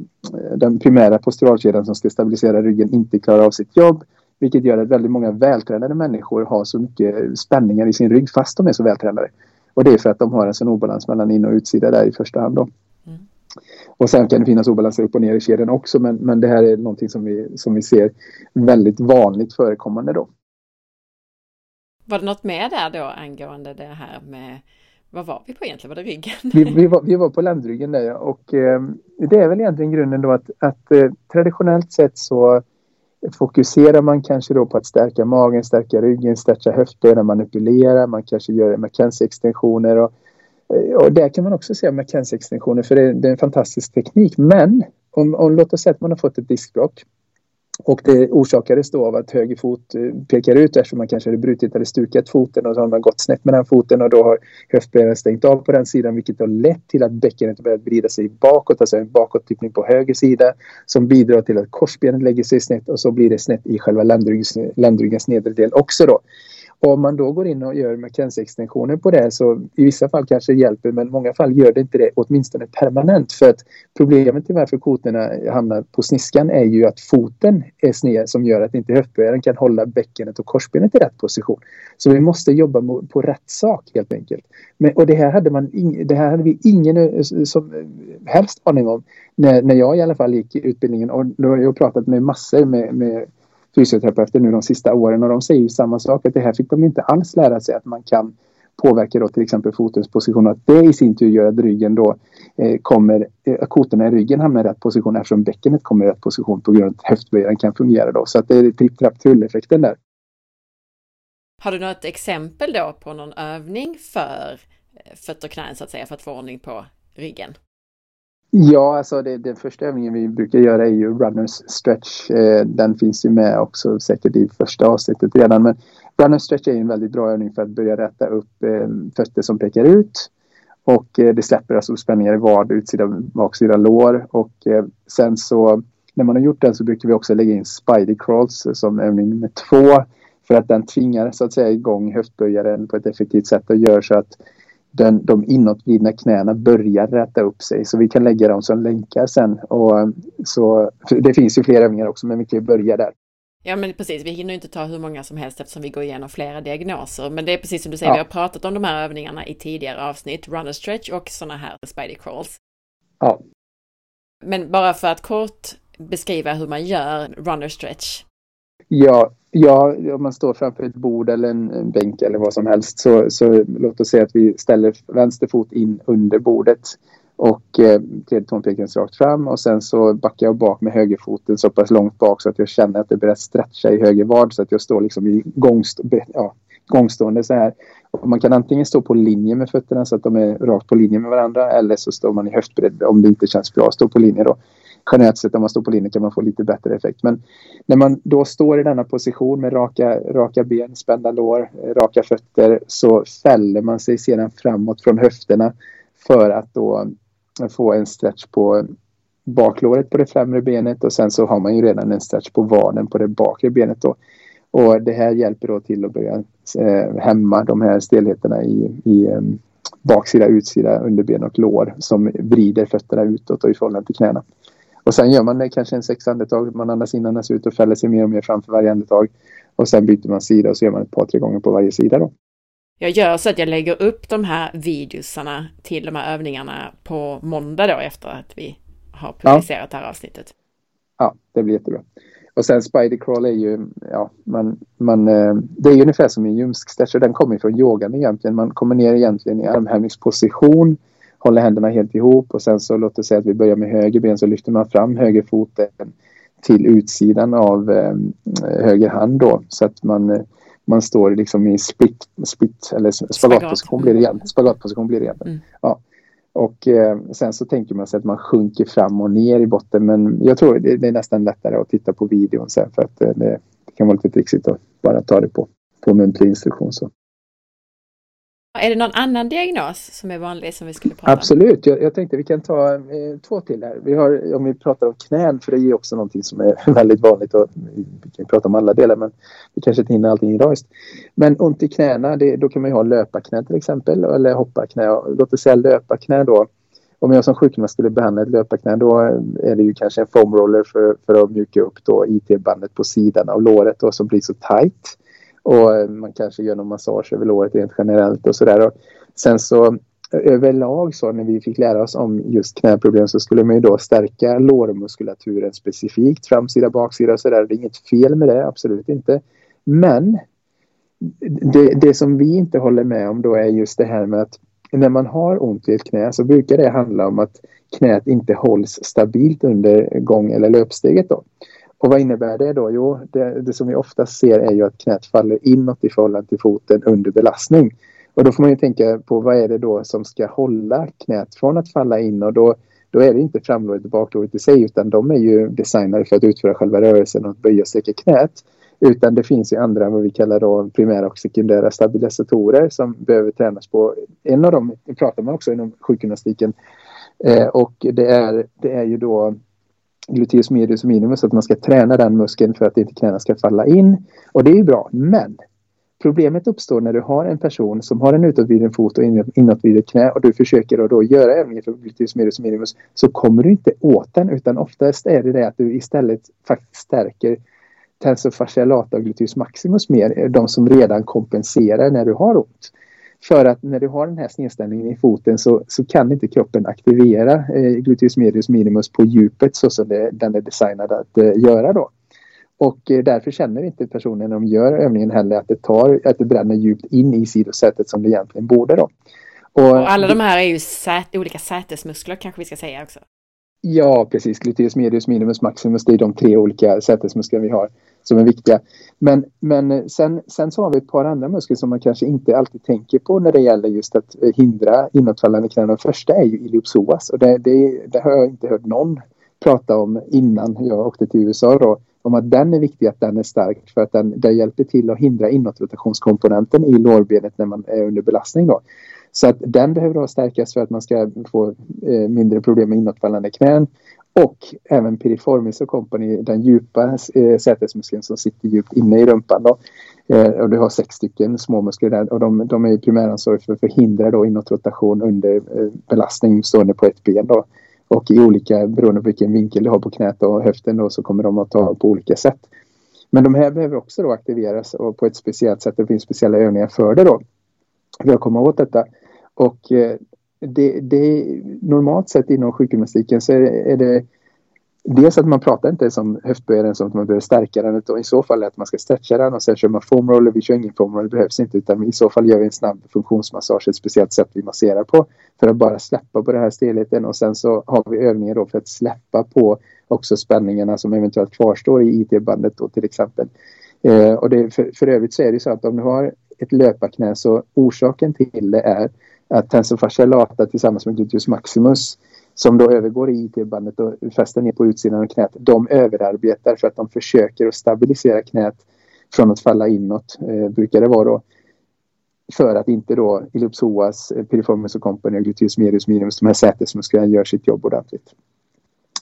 den primära posturalkedjan som ska stabilisera ryggen inte klarar av sitt jobb. Vilket gör att väldigt många vältränade människor har så mycket spänningar i sin rygg fast de är så vältränade. Och det är för att de har en sån obalans mellan in och utsida där i första hand. Då. Och sen kan det finnas obalanser upp och ner i kedjan också men, men det här är någonting som vi, som vi ser väldigt vanligt förekommande då. Var det något mer där då angående det här med vad var vi på egentligen? Var det ryggen? Vi, vi, var, vi var på ländryggen där ja. och eh, det är väl egentligen grunden då att, att eh, traditionellt sett så fokuserar man kanske då på att stärka magen, stärka ryggen, stretcha höftbenen, manipulera, man kanske gör McKenzie-extensioner och, Eh, och där kan man också se McKenzie-extensioner för det, det, är en fantastisk teknik. Men om, om låt oss säga att man har fått ett diskbråck och det orsakades då av att höger fot eh, pekar ut eftersom man kanske hade brutit eller stukat foten och så har man gått snett med den foten och då har höftbenen stängt av på den sidan vilket har lett till att bäckenet börjat vrida sig bakåt, alltså en bakåttippning på höger sida som bidrar till att korsbenet lägger sig snett och så blir det snett i själva ländryggens nedre del också då. Om man då går in och gör McKenzie-extensioner på det så i vissa fall kanske det hjälper men i många fall gör det inte det åtminstone permanent. För att problemet till varför kotorna hamnar på sniskan är ju att foten är sned som gör att inte höftböjaren kan hålla bäckenet och korsbenet i rätt position. Så vi måste jobba på rätt sak helt enkelt. Men, och det här, hade man det här hade vi ingen eh, som eh, helst aning om när, när jag i alla fall gick utbildningen. Och då har jag pratat med massor med, med fysioterapeuter nu de sista åren och de säger ju samma sak att det här fick de inte alls lära sig att man kan påverka då till exempel fotens position och att det i sin tur gör att ryggen då eh, kommer, eh, kotorna i ryggen hamnar i rätt position eftersom bäckenet kommer i rätt position på grund av att höftböjaren kan fungera då. Så att det är tripp, trapp, trull-effekten där. Har du något exempel då på någon övning för eh, fötter och knän så att säga för att få ordning på ryggen? Ja, alltså det, den första övningen vi brukar göra är ju runners stretch. Eh, den finns ju med också säkert i första avsnittet redan. Men runners stretch är en väldigt bra övning för att börja rätta upp eh, fötter som pekar ut. Och eh, det släpper alltså spänningar i vad, utsida baksida lår. Och eh, sen så när man har gjort den så brukar vi också lägga in spider crawls som övning nummer två. För att den tvingar så att säga igång höftböjaren på ett effektivt sätt och gör så att den, de inåtvridna knäna börjar räta upp sig. Så vi kan lägga dem som länkar sen. Och, så, det finns ju fler övningar också men vi kan ju börja där. Ja men precis, vi hinner inte ta hur många som helst eftersom vi går igenom flera diagnoser. Men det är precis som du säger, ja. vi har pratat om de här övningarna i tidigare avsnitt, runner stretch och sådana här spider crawls. Ja. Men bara för att kort beskriva hur man gör runner stretch. Ja, Ja, om man står framför ett bord eller en bänk eller vad som helst så, så låt oss säga att vi ställer vänster fot in under bordet och eh, tredje tån pekas rakt fram och sen så backar jag bak med högerfoten så pass långt bak så att jag känner att det börjar stretcha i höger vad så att jag står liksom i gångstå ja, gångstående så här. Och man kan antingen stå på linje med fötterna så att de är rakt på linje med varandra eller så står man i höftbredd om det inte känns bra att stå på linje då generellt sett när man står på linjen kan man få lite bättre effekt. Men när man då står i denna position med raka, raka ben, spända lår, eh, raka fötter så fäller man sig sedan framåt från höfterna för att då eh, få en stretch på baklåret på det främre benet och sen så har man ju redan en stretch på vaden på det bakre benet då. Och det här hjälper då till att börja eh, hämma de här stelheterna i, i eh, baksida, utsida, underben och lår som vrider fötterna utåt och i förhållande till knäna. Och sen gör man det kanske en sex andetag. Man andas in, andas ut och fäller sig mer och mer framför varje andetag. Och sen byter man sida och så gör man ett par, tre gånger på varje sida då. Jag gör så att jag lägger upp de här videosarna till de här övningarna på måndag då efter att vi har publicerat ja. det här avsnittet. Ja, det blir jättebra. Och sen spider crawl är ju, ja, man, man, eh, det är ungefär som en ljumskstretch och den kommer från yogan egentligen. Man kommer ner egentligen i armhävningsposition håller händerna helt ihop och sen så låt oss säga att vi börjar med höger ben så lyfter man fram höger foten till utsidan av eh, höger hand då så att man, eh, man står liksom i split, split eller spagatposition blir det igen. Spagatposition blir det igen. Mm. Ja. Och eh, sen så tänker man sig att man sjunker fram och ner i botten men jag tror det, det är nästan lättare att titta på videon sen för att eh, det, det, kan vara lite trixigt att bara ta det på, på muntlig instruktion. Så. Är det någon annan diagnos som är vanlig som vi skulle prata om? Absolut, jag, jag tänkte vi kan ta eh, två till här. Vi har, om vi pratar om knän, för det är också någonting som är väldigt vanligt och vi kan prata om alla delar men vi kanske inte hinner allting idag. Just. Men ont i knäna, det, då kan man ju ha löparknä till exempel eller hopparknä. Låt oss säga löparknä då. Om jag som sjukgymnast skulle behandla ett löparknä då är det ju kanske en foamroller för, för att mjuka upp då IT-bandet på sidan av låret då, som blir så tight. Och eh, man kanske gör någon massage över låret rent generellt och sådär. Sen så eh, överlag så när vi fick lära oss om just knäproblem så skulle man ju då stärka lårmuskulaturen specifikt, framsida, baksida och sådär. Det är inget fel med det, absolut inte. Men det, det som vi inte håller med om då är just det här med att när man har ont i ett knä så brukar det handla om att knät inte hålls stabilt under gång eller löpsteget. Då. Och vad innebär det då? Jo, det, det, som vi ofta ser är ju att knät faller inåt i förhållande till foten under belastning. Och då får man ju tänka på vad är det då som ska hålla knät från att falla in och då, då är det inte framlåret och baklåret i sig utan de är ju designade för att utföra själva rörelsen och att böja och sträcka knät. Utan det finns ju andra vad vi kallar då primära och sekundära stabilisatorer som behöver tränas på. En av dem pratar man också inom sjukgymnastiken eh, och det är, det är ju då gluteus medius och minimus, att man ska träna den muskeln för att inte knäna ska falla in. Och det är ju bra, men problemet uppstår när du har en person som har en utåtvriden fot och inåtvriden knä och du försöker då, då göra övningen för gluteus medius och minimus så kommer du inte åt den utan oftast är det det att du istället faktiskt stärker tensor fascialata och gluteus maximus mer, de som redan kompenserar när du har ont. För att när du har den här snedställningen i foten så, så kan inte kroppen aktivera eh, gluteus medius minimus på djupet så som det, den är designad att eh, göra då. Och eh, därför känner inte personen när de gör övningen heller att det, tar, att det bränner djupt in i sidosätet som det egentligen borde då. Och, och alla de här är ju sät, olika sätesmuskler kanske vi ska säga också. Ja, precis. Gluteus medius minimus maximus, det är de tre olika sätesmuskler vi har som är viktiga. Men, men sen, sen så har vi ett par andra muskler som man kanske inte alltid tänker på när det gäller just att hindra inåtfallande knän. Den första är ju iliopsoas och det, det, det har jag inte hört någon prata om innan jag åkte till USA då, om att den är viktig att den är stark för att den, den hjälper till att hindra inåtrotationskomponenten i lårbenet när man är under belastning då. Så att den behöver då stärkas för att man ska få eh, mindre problem med inåtfallande knän. Och även piriformis och company, den djupa eh, sätesmuskeln som sitter djupt inne i rumpan. Då. Eh, och du har sex stycken små muskler där och de, de är primäransvariga för att förhindra då inåtrotation under eh, belastning stående på ett ben. Då. Och i olika, beroende på vilken vinkel du har på knät och höften då, så kommer de att ta på olika sätt. Men de här behöver också då aktiveras och på ett speciellt sätt. Det finns speciella övningar för det då. För att komma åt detta. Och eh, det, det, normalt sett inom sjukgymnastiken så är det, är det Dels att man pratar inte som höftböjaren som att man behöver stärka den utan i så fall är att man ska stretcha den och sen kör man foam roller. Vi kör ingen foam roller, det behövs inte utan i så fall gör vi en snabb funktionsmassage, ett speciellt sätt vi masserar på för att bara släppa på den här stelheten och sen så har vi övningar då för att släppa på också spänningarna som eventuellt kvarstår i IT-bandet då till exempel. Eh, och det, för, för övrigt så är det så att om du har ett löparknä så orsaken till det är att tensor fascialata tillsammans med gluteus maximus som då övergår i IT-bandet och fäster ner på utsidan av knät. De överarbetar för att de försöker att stabilisera knät från att falla inåt, eh, brukar det vara då. För att inte då ellipsoas, eh, piriformis och company och gluteus medius minimus, de här sätesmusklerna gör sitt jobb ordentligt.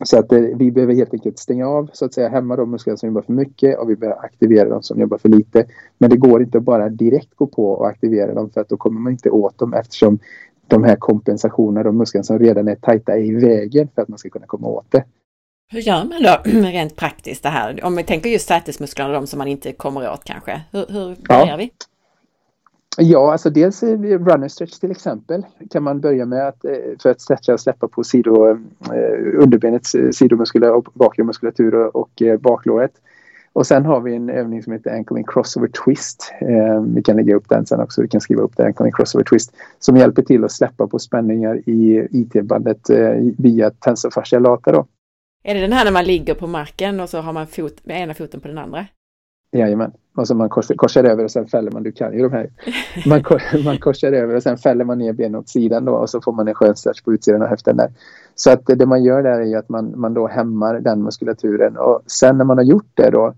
Så att vi behöver helt enkelt stänga av så att säga hämma de muskler som jobbar för mycket och vi behöver aktivera de som jobbar för lite. Men det går inte bara direkt gå på och aktivera dem för att då kommer man inte åt dem eftersom de här kompensationerna, de musklerna som redan är tajta är i vägen för att man ska kunna komma åt det. Hur gör man då rent praktiskt det här? Om vi tänker just sätesmusklerna, de som man inte kommer åt kanske. Hur, hur ja. vi? Ja, alltså dels runner stretch till exempel kan man börja med att eh, för att stretcha och släppa på sido, eh, underbenets sidomuskulatur och bakre muskulatur och baklåret. Och sen har vi en övning som heter Ankle in Crossover Twist. Eh, vi kan lägga upp den sen också. Vi kan skriva upp det, Ankle in Crossover Twist. Som hjälper till att släppa på spänningar i IT-bandet eh, via tensorfascia lata. Då. Är det den här när man ligger på marken och så har man fot, med ena foten på den andra? Jajamän. Och så man korsar, korsar över och sen fäller man. Du kan ju de här. Man, man korsar över och sen fäller man ner benen åt sidan då och så får man en skön stretch på utsidan av höften där. Så att det man gör där är att man, man då hämmar den muskulaturen och sen när man har gjort det då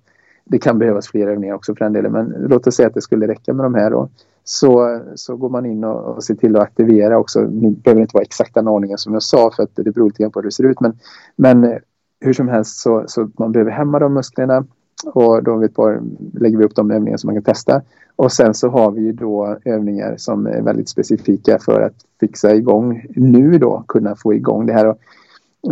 det kan behövas fler övningar också för den delen men låt oss säga att det skulle räcka med de här då. Så, så går man in och, och ser till att aktivera också. Nu behöver det inte vara exakt den ordningen som jag sa för att det beror lite grann på hur det ser ut men, men hur som helst så, så man behöver hämma de musklerna och då vet par, lägger vi upp de övningar som man kan testa. Och sen så har vi då övningar som är väldigt specifika för att fixa igång nu då, kunna få igång det här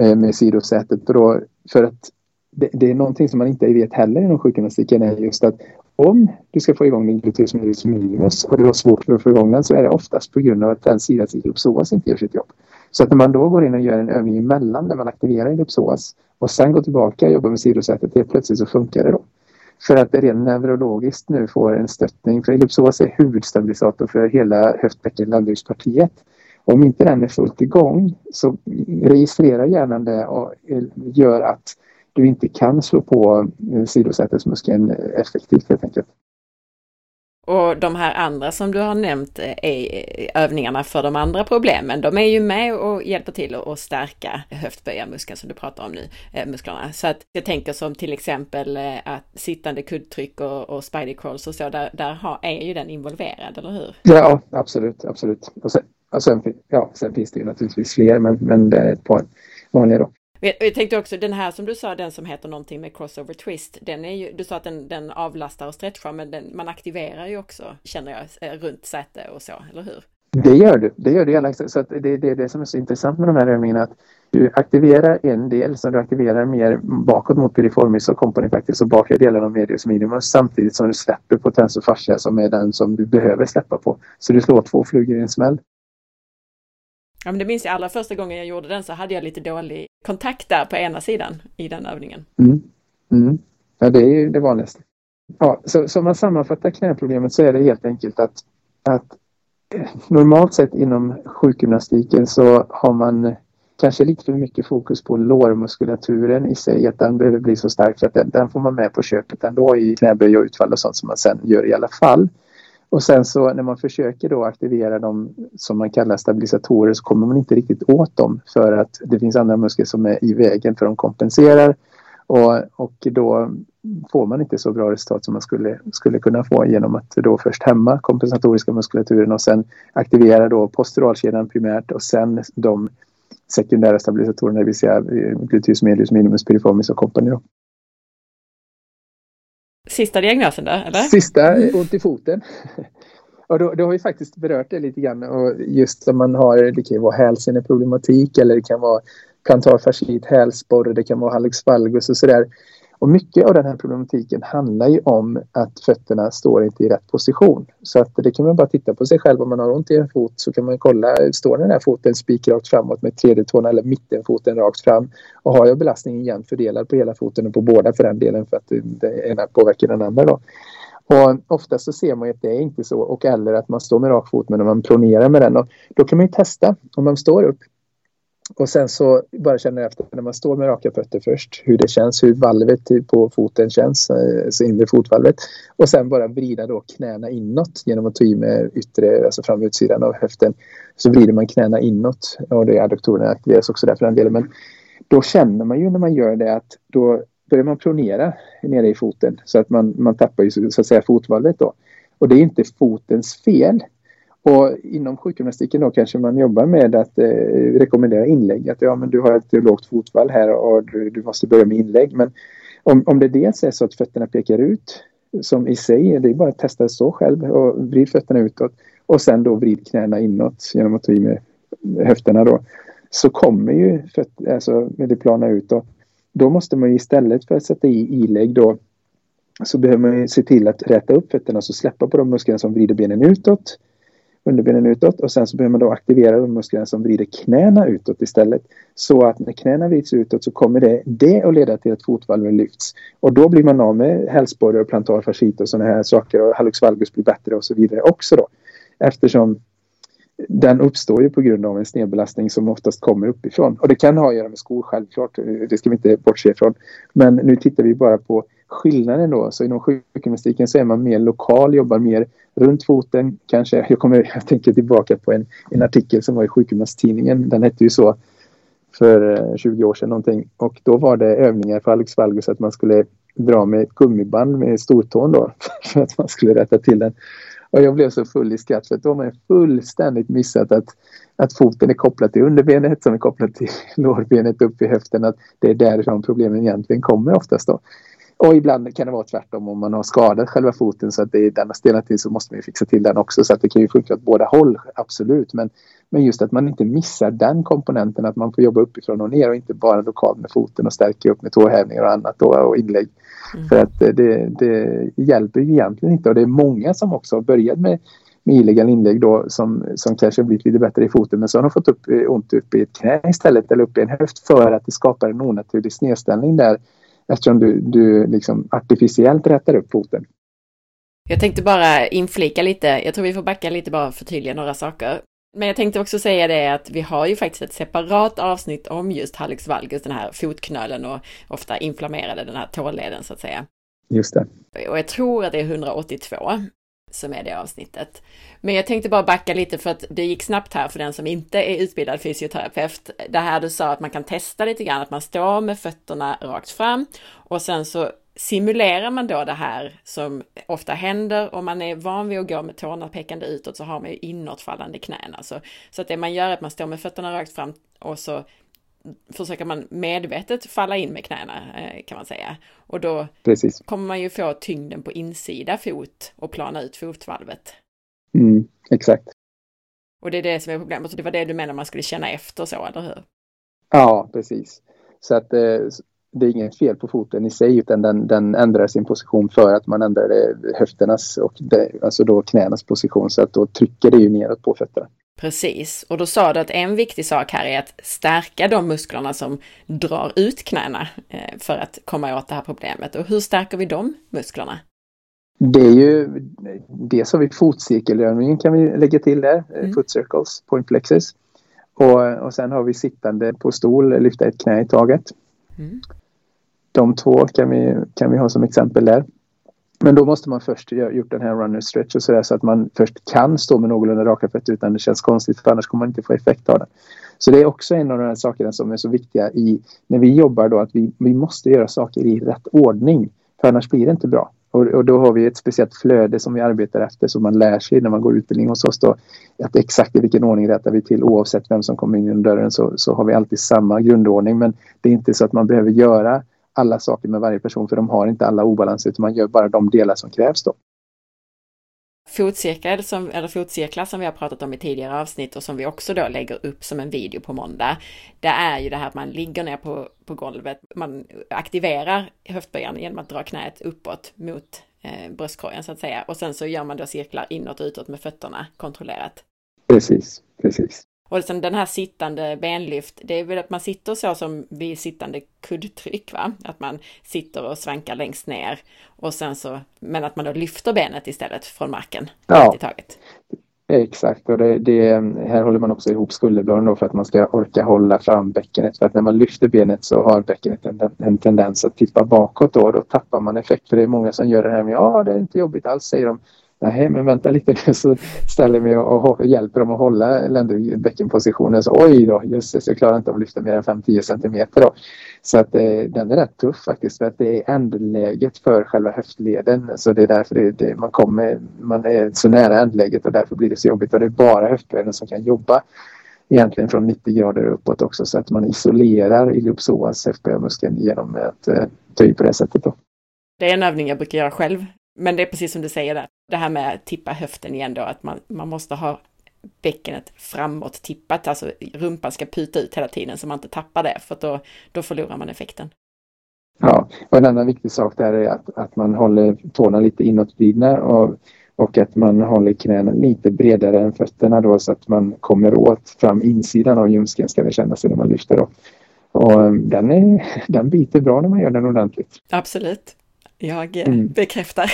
eh, med sidosätet. Då, för att det, det, är någonting som man inte vet heller inom sjukgymnastiken är just att om du ska få igång din gluteus medius minimus och du har svårt för att få igång den så är det oftast på grund av att den sidan i psoas inte gör sitt jobb. Så att när man då går in och gör en övning emellan där man aktiverar ellipsoas och sen går tillbaka och jobbar med sidosätet, helt plötsligt så funkar det då. För att det rent neurologiskt nu får en stöttning, för ellipsoas är huvudstabilisator för hela höftbäcken landryggspartiet. Om inte den är fullt igång så registrerar hjärnan det och gör att du inte kan slå på eh, sidosätesmuskeln effektivt helt enkelt. Och de här andra som du har nämnt är övningarna för de andra problemen. De är ju med och hjälper till att stärka höftböjarmuskeln som du pratar om nu, eh, musklerna. Så att jag tänker som till exempel eh, att sittande kuddtryck och, och spidey crawls och så, där, där har, är ju den involverad, eller hur? Ja, absolut, absolut. Och sen, och sen, ja, sen finns det ju naturligtvis fler, men, men det är ett par vanliga då. Jag tänkte också den här som du sa, den som heter någonting med crossover twist. Den är ju, du sa att den, den avlastar och stretchar, men den, man aktiverar ju också, känner jag, eh, runt säte och så, eller hur? Det gör du, det gör du gärna. Så att det, det är det som är så intressant med de här övningarna. Att du aktiverar en del som du aktiverar mer bakåt mot piriformis och company faktiskt, och bakre delen av medius minimus samtidigt som du släpper på tensor fascia som är den som du behöver släppa på. Så du slår två flugor i en smäll. Ja, men det minns jag allra första gången jag gjorde den så hade jag lite dålig kontakt där på ena sidan i den övningen. Mm. Mm. Ja, det är ju det vanligaste. Ja, så, så om man sammanfattar knäproblemet så är det helt enkelt att, att eh, normalt sett inom sjukgymnastiken så har man eh, kanske lite för mycket fokus på lårmuskulaturen i sig, att den behöver bli så stark för att den, den får man med på köpet ändå i knäböj och utfall och sånt som man sen gör i alla fall. Och sen så när man försöker då aktivera dem som man kallar stabilisatorer så kommer man inte riktigt åt dem för att det finns andra muskler som är i vägen för de kompenserar. Och, och då får man inte så bra resultat som man skulle, skulle kunna få genom att då först hämma kompensatoriska muskulaturen och sen aktivera då posturalkedjan primärt och sen de sekundära stabilisatorerna, det vill säga gluteus medius minimus piriformis och company. Sista diagnosen då, eller? Sista, ont i foten. Och då, då har vi faktiskt berört det lite grann och just som man har, det kan ju vara hälseneproblematik eller det kan vara plantarfascit, hälsporre, det kan vara hallux valgus och sådär. Och mycket av den här problematiken handlar ju om att fötterna står inte i rätt position. Så att det kan man bara titta på sig själv. Om man har ont i en fot så kan man kolla, står den här foten spikrakt framåt med tredje tån eller mittenfoten rakt fram? Och har jag belastningen jämnt fördelad på hela foten och på båda för den delen för att det ena påverkar den andra då. Och oftast så ser man ju att det är inte så och eller att man står med rak fot men om man pronerar med den. Och då kan man ju testa om man står upp och sen så bara känner efter när man står med raka fötter först hur det känns, hur valvet typ på foten känns, alltså inre fotvalvet. Och sen bara vrida då knäna inåt genom att ta i med yttre, alltså fram utsidan av höften. Så vrider man knäna inåt och det är adduktorerna aktiveras också där för den delen. Men då känner man ju när man gör det att då börjar man pronera nere i foten så att man, man tappar ju så att säga fotvalvet då. Och det är inte fotens fel och inom sjukgymnastiken då kanske man jobbar med att eh, rekommendera inlägg. Att ja, men du har ett lågt fotfall här och du, du måste börja med inlägg. Men om, om det dels är så att fötterna pekar ut som i sig, det är bara att testa så själv och vrid fötterna utåt och sen då vrid knäna inåt genom att ta i med höfterna då. Så kommer ju fötterna alltså, det plana ut och då måste man istället för att sätta i ilägg då så behöver man se till att räta upp fötterna och släppa på de musklerna som vrider benen utåt underbenen utåt och sen så behöver man då aktivera de musklerna som vrider knäna utåt istället. Så att när knäna vrids utåt så kommer det, det att leda till att fotvalven lyfts. Och då blir man av med hälsporre och plantar fascit och sådana här saker och hallux valgus blir bättre och så vidare också då. Eftersom den uppstår ju på grund av en snedbelastning som oftast kommer uppifrån. Och det kan ha att göra med skor självklart, det ska vi inte bortse ifrån. Men nu tittar vi bara på skillnaden då. Så inom sjukgymnastiken så är man mer lokal, jobbar mer runt foten kanske. Jag, kommer, jag tänker tillbaka på en, en artikel som var i sjukgymnasttidningen. Den hette ju så för eh, 20 år sedan någonting. Och då var det övningar för Alex Valgus att man skulle dra med ett gummiband med stortån då för att man skulle rätta till den. Och jag blev så full i skratt för att då har fullständigt missat att, att foten är kopplad till underbenet som är kopplat till lårbenet upp i höften. Att det är därifrån problemen egentligen kommer oftast då. Och ibland kan det vara tvärtom om man har skadat själva foten så att det är den har stelnat till så måste man fixa till den också så att det kan ju funka åt båda håll, absolut. Men, men just att man inte missar den komponenten att man får jobba uppifrån och ner och inte bara lokalt med foten och stärka upp med tåhävningar och annat då, och inlägg. Mm. För att det, det hjälper ju egentligen inte och det är många som också har börjat med med illegala inlägg då som, som kanske blivit lite bättre i foten men så har de fått upp, ont upp i ett knä istället eller upp i en höft för att det skapar en onaturlig snedställning där eftersom du, du liksom artificiellt rättar upp foten. Jag tänkte bara inflika lite, jag tror vi får backa lite bara förtydliga några saker. Men jag tänkte också säga det att vi har ju faktiskt ett separat avsnitt om just hallux valgus, den här fotknölen och ofta inflammerade den här tåleden så att säga. Just det. Och jag tror att det är 182 som är det avsnittet. Men jag tänkte bara backa lite för att det gick snabbt här för den som inte är utbildad fysioterapeut. Det här du sa att man kan testa lite grann, att man står med fötterna rakt fram och sen så simulerar man då det här som ofta händer om man är van vid att gå med tårna pekande utåt så har man ju inåtfallande knän. Alltså. Så att det man gör är att man står med fötterna rakt fram och så försöker man medvetet falla in med knäna eh, kan man säga. Och då Precis. kommer man ju få tyngden på insida fot och plana ut fotvalvet. Mm, exakt. Och det är det som är problemet. Så det var det du menade man skulle känna efter så, eller hur? Ja, precis. Så att eh, det är inget fel på foten i sig utan den, den ändrar sin position för att man ändrar höfternas och det, alltså då knänas position så att då trycker det ju neråt på fötterna. Precis, och då sa du att en viktig sak här är att stärka de musklerna som drar ut knäna eh, för att komma åt det här problemet. Och hur stärker vi de musklerna? Det är ju det som vi fotcirkelövningen kan vi lägga till där, eh, mm. foot circles, point plexus. Och, och sen har vi sittande på stol, lyfta ett knä i taget. Mm. De två kan vi, kan vi ha som exempel där. Men då måste man först ha gjort den här runner stretch och sådär så att man först kan stå med någorlunda raka fötter utan det känns konstigt för annars kommer man inte få effekt av den. Så det är också en av de här sakerna som är så viktiga i när vi jobbar då att vi, vi måste göra saker i rätt ordning för annars blir det inte bra. Och, och, då har vi ett speciellt flöde som vi arbetar efter som man lär sig när man går utbildning hos oss då. Att exakt i vilken ordning rättar vi till oavsett vem som kommer in genom dörren så, så har vi alltid samma grundordning men det är inte så att man behöver göra alla saker med varje person för de har inte alla obalanser utan man gör bara de delar som krävs då. Fotcirkel som, eller fotcirklar som vi har pratat om i tidigare avsnitt och som vi också då lägger upp som en video på måndag. Det är ju det här att man ligger ner på, på golvet, man aktiverar höftböjaren genom att dra knät uppåt mot eh, bröstkorgen så att säga och sen så gör man då cirklar inåt och utåt med fötterna kontrollerat. Precis, precis. Och sen den här sittande benlyft, det är väl att man sitter så som vid sittande kuddtryck, va? Att man sitter och svankar längst ner och sen så, men att man då lyfter benet istället från marken. Ja, taget. exakt. Och det, det, här håller man också ihop skulderbladen då för att man ska orka hålla fram bäckenet. För att när man lyfter benet så har bäckenet en, en tendens att tippa bakåt då och då tappar man effekt. För det är många som gör det här med ja, det är inte jobbigt alls, säger de. Nej, men vänta lite nu så ställer jag mig och, och hjälper dem att hålla ländryggbäckenpositionen. Så oj då, jösses, jag klarar inte av att lyfta mer än 5-10 centimeter. Då. Så att eh, den är rätt tuff faktiskt för att det är ändläget för själva höftleden. Så det är därför det, det, man kommer, man är så nära ändläget och därför blir det så jobbigt. Och det är bara höftleden som kan jobba egentligen från 90 grader uppåt också så att man isolerar iliopsoas FBA-muskeln genom att eh, ta i på det sättet. Då. Det är en övning jag brukar göra själv men det är precis som du säger där, det här med att tippa höften igen då, att man, man måste ha bäckenet framåt tippat, alltså rumpan ska puta ut hela tiden så man inte tappar det, för då, då förlorar man effekten. Ja, och en annan viktig sak där är att, att man håller tårna lite inåtvridna och, och att man håller knäna lite bredare än fötterna då så att man kommer åt fram insidan av ljumsken ska det kännas när man lyfter upp. Och um, den, är, den biter bra när man gör den ordentligt. Absolut. Jag eh, mm. bekräftar.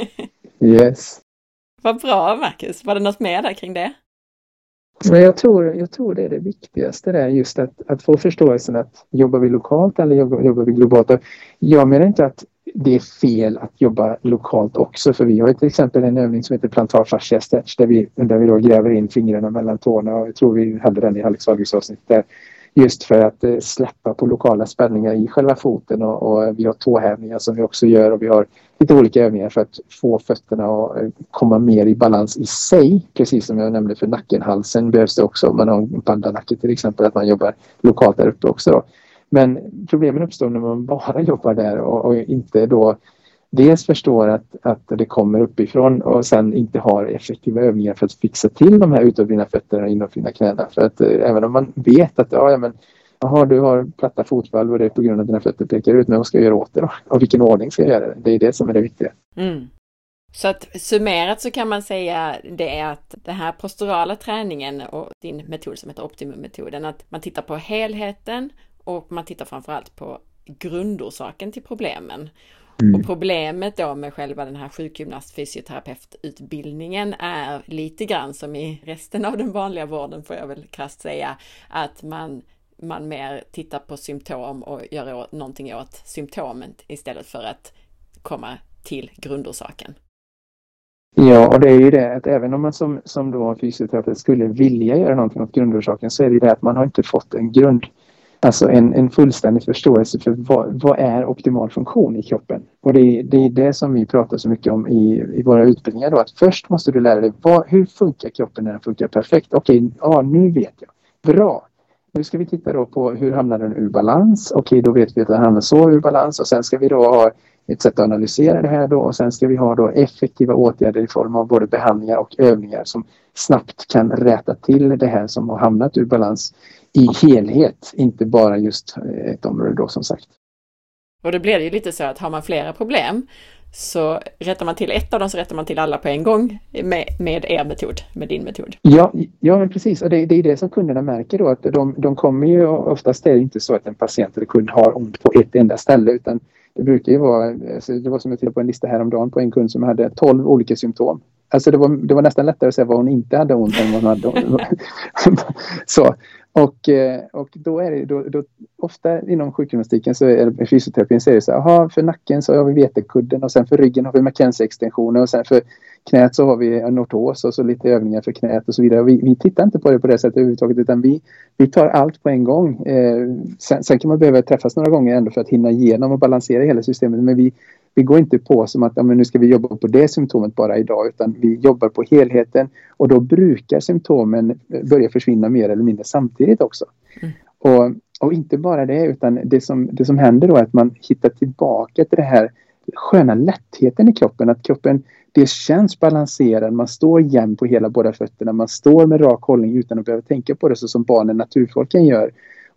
yes. Vad bra Marcus. Var det något mer där kring det? Men jag, tror, jag tror det är det viktigaste där just att, att få förståelsen att jobbar vi lokalt eller jobbar, jobbar vi globalt? Jag menar inte att det är fel att jobba lokalt också för vi har till exempel en övning som heter plantar fascia stretch där vi, där vi då gräver in fingrarna mellan tårna och jag tror vi hade den i Alex Wahlgrens avsnitt där just för att eh, släppa på lokala spänningar i själva foten och, och, vi har tåhävningar som vi också gör och vi har lite olika övningar för att få fötterna att eh, komma mer i balans i sig. Precis som jag nämnde för nacken, halsen behövs det också om man har en pandanacke till exempel att man jobbar lokalt där uppe också. Då. Men problemen uppstår när man bara jobbar där och, och inte då dels förstår att, att det kommer uppifrån och sen inte har effektiva övningar för att fixa till de här utåtvridna fötterna och inåtvridna knäna. För att eh, även om man vet att ja, men, aha, du har platta fotvalv och det är på grund av att dina fötter pekar ut, men vad ska jag göra åt det då? Och vilken ordning ska jag göra det? Det är det som är det viktiga. Mm. Så att summerat så kan man säga det är att den här posturala träningen och din metod som heter optimummetoden, att man tittar på helheten och man tittar framförallt på grundorsaken till problemen. Mm. Och problemet då med själva den här sjukgymnast fysioterapeututbildningen är lite grann som i resten av den vanliga vården får jag väl krasst säga, att man, man mer tittar på symptom och gör någonting åt symptomen istället för att komma till grundorsaken. Ja, och det är ju det att även om man som, som då fysioterapeut skulle vilja göra någonting åt grundorsaken så är det det att man har inte fått en grund Alltså en, en fullständig förståelse för vad, vad är optimal funktion i kroppen. Och det är, det är det som vi pratar så mycket om i, i våra utbildningar. Då, att först måste du lära dig vad, hur funkar kroppen när den funkar perfekt. Okej, ja, nu vet jag. Bra. Nu ska vi titta då på hur hamnar den ur balans. Okej, då vet vi att den hamnar så ur balans och sen ska vi då ha ett sätt att analysera det här då och sen ska vi ha då effektiva åtgärder i form av både behandlingar och övningar som snabbt kan rätta till det här som har hamnat ur balans i helhet, inte bara just ett område då som sagt. Och då blir det ju lite så att har man flera problem så rättar man till ett av dem så rättar man till alla på en gång med, med er metod, med din metod. Ja, ja men precis och det, det är det som kunderna märker då att de, de kommer ju oftast är det inte så att en patient eller kund har ont på ett enda ställe utan det brukar ju vara, alltså det var som jag tittade på en lista häromdagen på en kund som hade 12 olika symptom. Alltså det var, det var nästan lättare att säga vad hon inte hade ont än vad hon hade. så, och, eh, och då är det då, då, ofta inom sjukgymnastiken så är det fysioterapin så är det så här, aha, för nacken så har vi vetekudden och sen för ryggen har vi McKenzie-extensioner och sen för knät så har vi en ortos och så lite övningar för knät och så vidare. Vi, vi tittar inte på det på det sättet överhuvudtaget utan vi, vi tar allt på en gång. Eh, sen, sen, kan man behöva träffas några gånger ändå för att hinna igenom och balansera hela systemet men vi, vi går inte på som att ja, nu ska vi jobba på det symptomet bara idag utan vi jobbar på helheten och då brukar symptomen börja försvinna mer eller mindre samtidigt också. Mm. Och, och inte bara det utan det som, det som händer då är att man hittar tillbaka till det här sköna lättheten i kroppen. Att kroppen det känns balanserad, man står jämn på hela båda fötterna, man står med rak hållning utan att behöva tänka på det så som barnen naturfolken gör.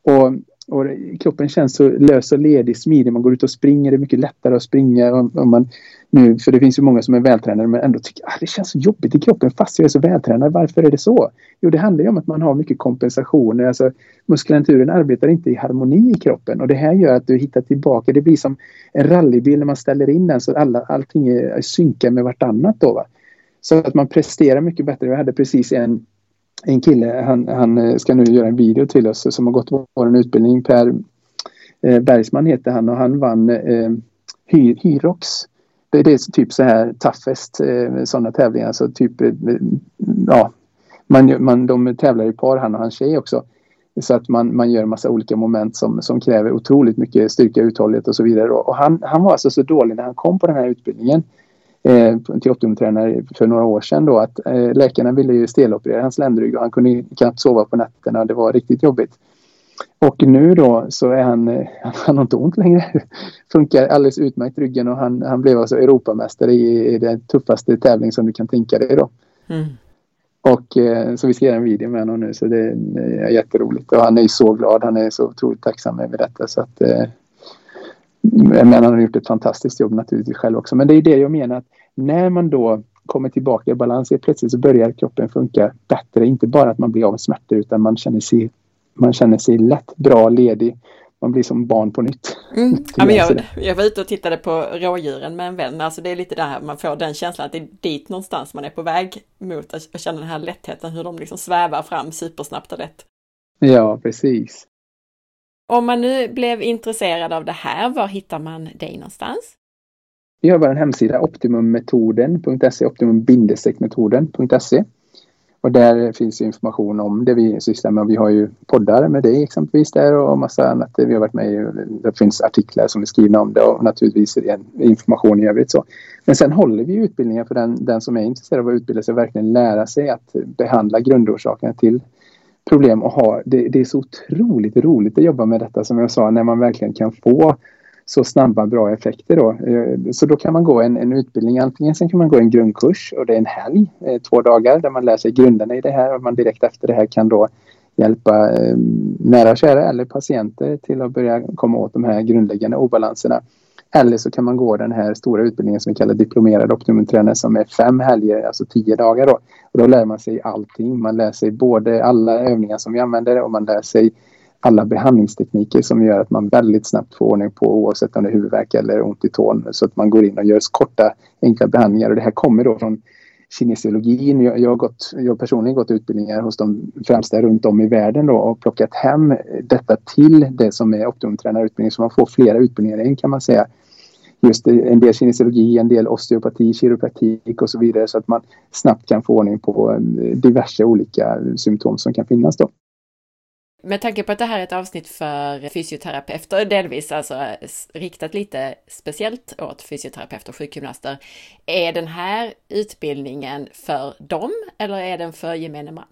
Och och kroppen känns så lös och ledig, smidig. Man går ut och springer, det är mycket lättare att springa. Om man, nu, för det finns ju många som är vältränade men ändå tycker att ah, det känns så jobbigt i kroppen fast jag är så vältränad. Varför är det så? Jo, det handlar ju om att man har mycket kompensationer. Alltså, muskulaturen arbetar inte i harmoni i kroppen och det här gör att du hittar tillbaka. Det blir som en rallybil när man ställer in den så att alla, allting är synkar med vartannat. Då, va? Så att man presterar mycket bättre. Jag hade precis en en kille, han, han eh, ska nu göra en video till oss som har gått vår utbildning. Per eh, Bergsman heter han och han vann eh, Hy, Hyrox. Det, är typ så här toughest eh, sådana tävlingar. Så typ, eh, ja, man, man, de tävlar i par han och hans tjej också. Så att man, man gör en massa olika moment som, som kräver otroligt mycket styrka, uthållighet och så vidare. Och han, han var alltså så dålig när han kom på den här utbildningen eh, till optimumtränare för några år sedan då att eh, läkarna ville ju steloperera hans ländrygg och han kunde knappt sova på nätterna. Det var riktigt jobbigt. Och nu då så är han, eh, han har inte ont längre. Funkar alldeles utmärkt ryggen och han, han blev alltså Europamästare i, i den tuffaste tävling som du kan tänka dig då. Mm. Och eh, så vi ska göra en video med honom nu så det är jätteroligt och han är så glad. Han är så otroligt tacksam över detta så att eh, men han har gjort ett fantastiskt jobb naturligtvis själv också. Men det är det jag menar att när man då kommer tillbaka i balans. Plötsligt så börjar kroppen funka bättre. Inte bara att man blir av med smärtor utan man känner sig, man känner sig lätt, bra, ledig. Man blir som barn på nytt. Mm. Ja, men jag, jag var ute och tittade på rådjuren med en vän. Alltså det är lite det här man får den känslan att det är dit någonstans man är på väg mot. Att känna den här lättheten, hur de liksom svävar fram supersnabbt och lätt. Ja, precis. Om man nu blev intresserad av det här, var hittar man dig någonstans? Vi har vår hemsida optimummetoden.se, optimum-metoden.se. Och där finns information om det vi sysslar med. Vi har ju poddar med dig exempelvis där och massa annat. Vi har varit med i, det finns artiklar som är skrivna om det och naturligtvis information i övrigt. Så. Men sen håller vi utbildningar för den, den som är intresserad av att utbilda sig verkligen lära sig att behandla grundorsakerna till problem att ha. Det, det är så otroligt roligt att jobba med detta som jag sa när man verkligen kan få så snabba bra effekter då. Eh, så då kan man gå en, en utbildning. Antingen sen kan man gå en grundkurs och det är en helg, eh, två dagar där man lär sig grunderna i det här och man direkt efter det här kan då hjälpa eh, nära och kära eller patienter till att börja komma åt de här grundläggande obalanserna. Eller så kan man gå den här stora utbildningen som vi kallar diplomerad optimumtränare som är fem helger, alltså tio dagar. Då. Och då lär man sig allting. Man lär sig både alla övningar som vi använder och man lär sig alla behandlingstekniker som gör att man väldigt snabbt får ordning på oavsett om det är huvudvärk eller ont i tån. Så att man går in och gör korta enkla behandlingar och det här kommer då från kinesiologin. Jag, jag, har, gått, jag har personligen gått utbildningar hos de främsta runt om i världen då och plockat hem detta till det som är optimumtränarutbildning så man får flera utbildningar än kan man säga. Just en del kinesiologi, en del osteopati, kiropraktik och så vidare så att man snabbt kan få ordning på eh, diverse olika symptom som kan finnas då. Med tanke på att det här är ett avsnitt för fysioterapeuter, delvis alltså riktat lite speciellt åt fysioterapeuter och sjukgymnaster. Är den här utbildningen för dem eller är den för gemene man?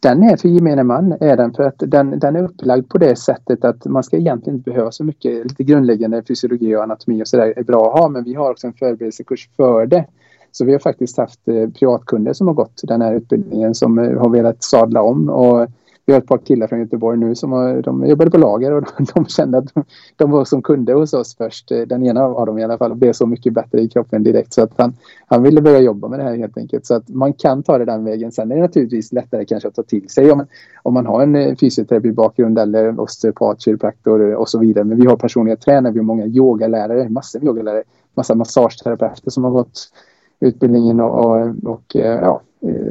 Den är för gemene man, är den, för att den, den är upplagd på det sättet att man ska egentligen inte behöva så mycket, lite grundläggande fysiologi och anatomi och sådär är bra att ha, men vi har också en förberedelsekurs för det. Så vi har faktiskt haft eh, privatkunder som har gått den här utbildningen som eh, har velat sadla om och vi har ett par killar från Göteborg nu som har, de jobbade på lager och de, de kände att de, de, var som kunde hos oss först. Eh, den ena av dem i alla fall blev så mycket bättre i kroppen direkt så att han, han ville börja jobba med det här helt enkelt. Så att man kan ta det den vägen. Sen är det naturligtvis lättare kanske att ta till sig om man, om man har en fysioterapi fysioterapibakgrund eller osteopat, kiropraktor eh, och så vidare. Men vi har personliga tränare, vi har många yogalärare, massor av yogalärare, massa massageterapeuter som har gått utbildningen och, och, och ja,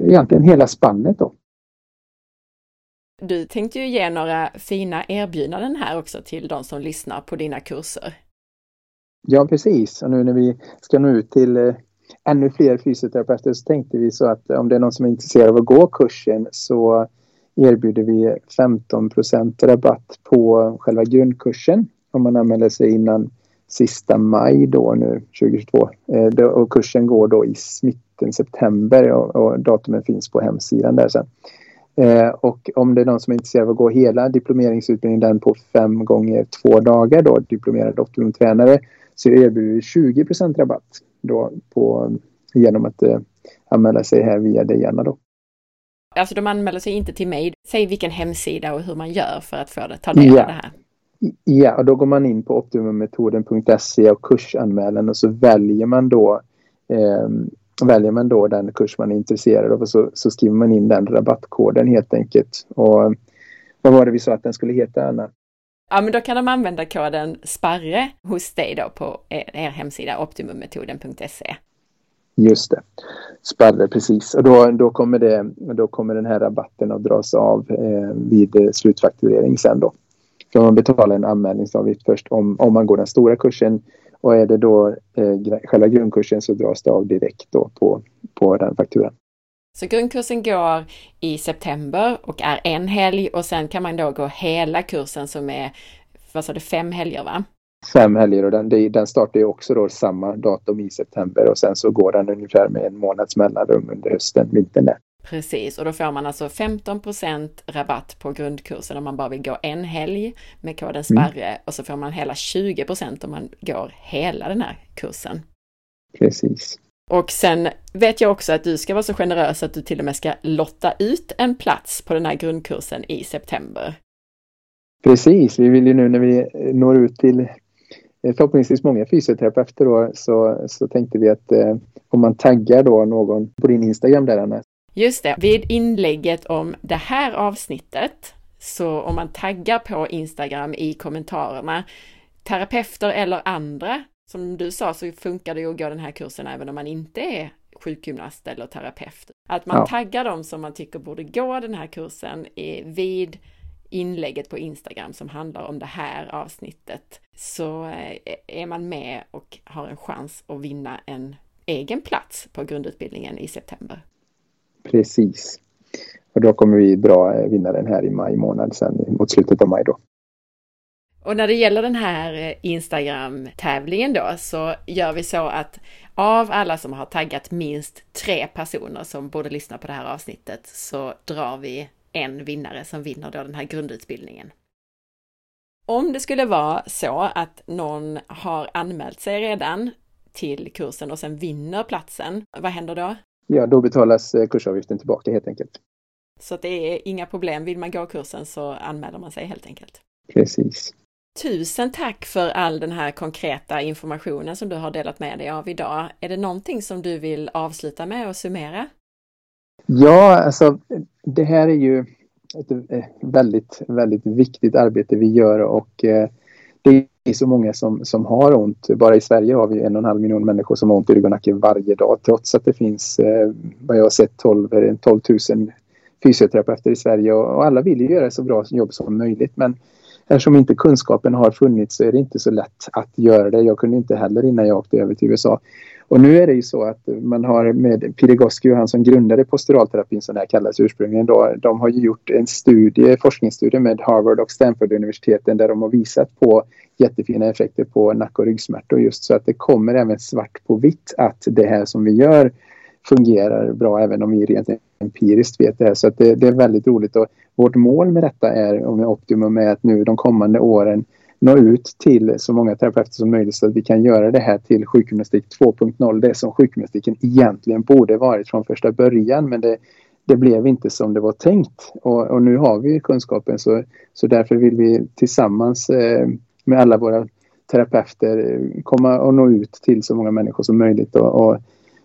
egentligen hela spannet då. Du tänkte ju ge några fina erbjudanden här också till de som lyssnar på dina kurser. Ja, precis. Och nu när vi ska nå ut till eh, ännu fler fysioterapeuter så tänkte vi så att eh, om det är någon som är intresserad av att gå kursen så erbjuder vi 15% rabatt på själva grundkursen om man anmäler sig innan sista maj då nu 2022. Eh, och kursen går då i mitten september och datumen finns på hemsidan där sen. Eh, och om det är någon som är intresserad av att gå hela diplomeringsutbildningen den på fem gånger två dagar då, diplomerad optimumtränare, så erbjuder vi 20 rabatt då på, genom att eh, anmäla sig här via Diana då. Alltså de anmäler sig inte till mig. Säg vilken hemsida och hur man gör för att få det, ta del ja. av det här. Ja, och då går man in på optimummetoden.se och kursanmälan och så väljer man då eh, väljer man då den kurs man är intresserad av och så, så skriver man in den rabattkoden helt enkelt. Och vad var det vi sa att den skulle heta, Anna? Ja, men då kan de använda koden SPARRE hos dig då på er, er hemsida optimummetoden.se. Just det, Sparre precis. Och då, då, kommer det, då kommer den här rabatten att dras av eh, vid slutfakturering sen då. För man betalar en anmälningsavgift först om, om man går den stora kursen och är det då eh, själva grundkursen så dras det av direkt då på, på den fakturan. Så grundkursen går i september och är en helg och sen kan man då gå hela kursen som är, vad sa du, fem helger va? Fem helger och den, den startar ju också då samma datum i september och sen så går den ungefär med en månads mellanrum under hösten, vintern där. Precis, och då får man alltså 15% rabatt på grundkursen om man bara vill gå en helg med koden mm. SPARRE mm. och så får man hela 20% om man går hela den här kursen. Precis. Och sen vet jag också att du ska vara så generös att du till och med ska lotta ut en plats på den här grundkursen i september. Precis, vi vill ju nu när vi når ut till förhoppningsvis många fysioterapeuter då, så, så tänkte vi att eh, om man taggar då någon på din Instagram där Anna. Just det, vid inlägget om det här avsnittet, så om man taggar på Instagram i kommentarerna, terapeuter eller andra, som du sa så funkar det ju att gå den här kursen även om man inte är sjukgymnast eller terapeut. Att man ja. taggar dem som man tycker borde gå den här kursen vid inlägget på Instagram som handlar om det här avsnittet så eh, är man med och har en chans att vinna en egen plats på grundutbildningen i september. Precis. Och då kommer vi dra eh, vinnaren här i maj månad sen mot slutet av maj då. Och när det gäller den här eh, Instagram-tävlingen då så gör vi så att av alla som har taggat minst tre personer som borde lyssna på det här avsnittet så drar vi en vinnare som vinner då den här grundutbildningen. Om det skulle vara så att någon har anmält sig redan till kursen och sen vinner platsen, vad händer då? Ja, då betalas eh, kursavgiften tillbaka helt enkelt. Så det är inga problem. Vill man gå kursen så anmäler man sig helt enkelt. Precis. Tusen tack för all den här konkreta informationen som du har delat med dig av idag. Är det någonting som du vill avsluta med och summera? Ja, alltså det här är ju ett eh, väldigt, väldigt viktigt arbete vi gör och eh, det är så många som, som har ont. Bara i Sverige har vi en och en halv miljon människor som har ont i rygg och nacke varje dag trots att det finns, eh, vad jag har sett, 12, 12 000 fysioterapeuter i Sverige och alla vill ju göra så bra jobb som möjligt men eftersom inte kunskapen har funnits så är det inte så lätt att göra det. Jag kunde inte heller innan jag åkte över till USA. Och nu är det ju så att man har med Pirigoscu, han som grundade posturalterapin som det här kallas ursprungligen då, de har gjort en studie, forskningsstudie med Harvard och Stanford universiteten där de har visat på jättefina effekter på nack och ryggsmärtor just så att det kommer även svart på vitt att det här som vi gör fungerar bra även om vi rent empiriskt vet det här. Så att det, det är väldigt roligt och vårt mål med detta är, och med Optimum, är att nu de kommande åren nå ut till så många terapeuter som möjligt så att vi kan göra det här till sjukgymnastik 2.0. Det som sjukgymnastiken egentligen borde varit från första början men det, det blev inte som det var tänkt. Och, och, nu har vi kunskapen så, så därför vill vi tillsammans eh, med alla våra terapeuter eh, komma och nå ut till så många människor som möjligt och, och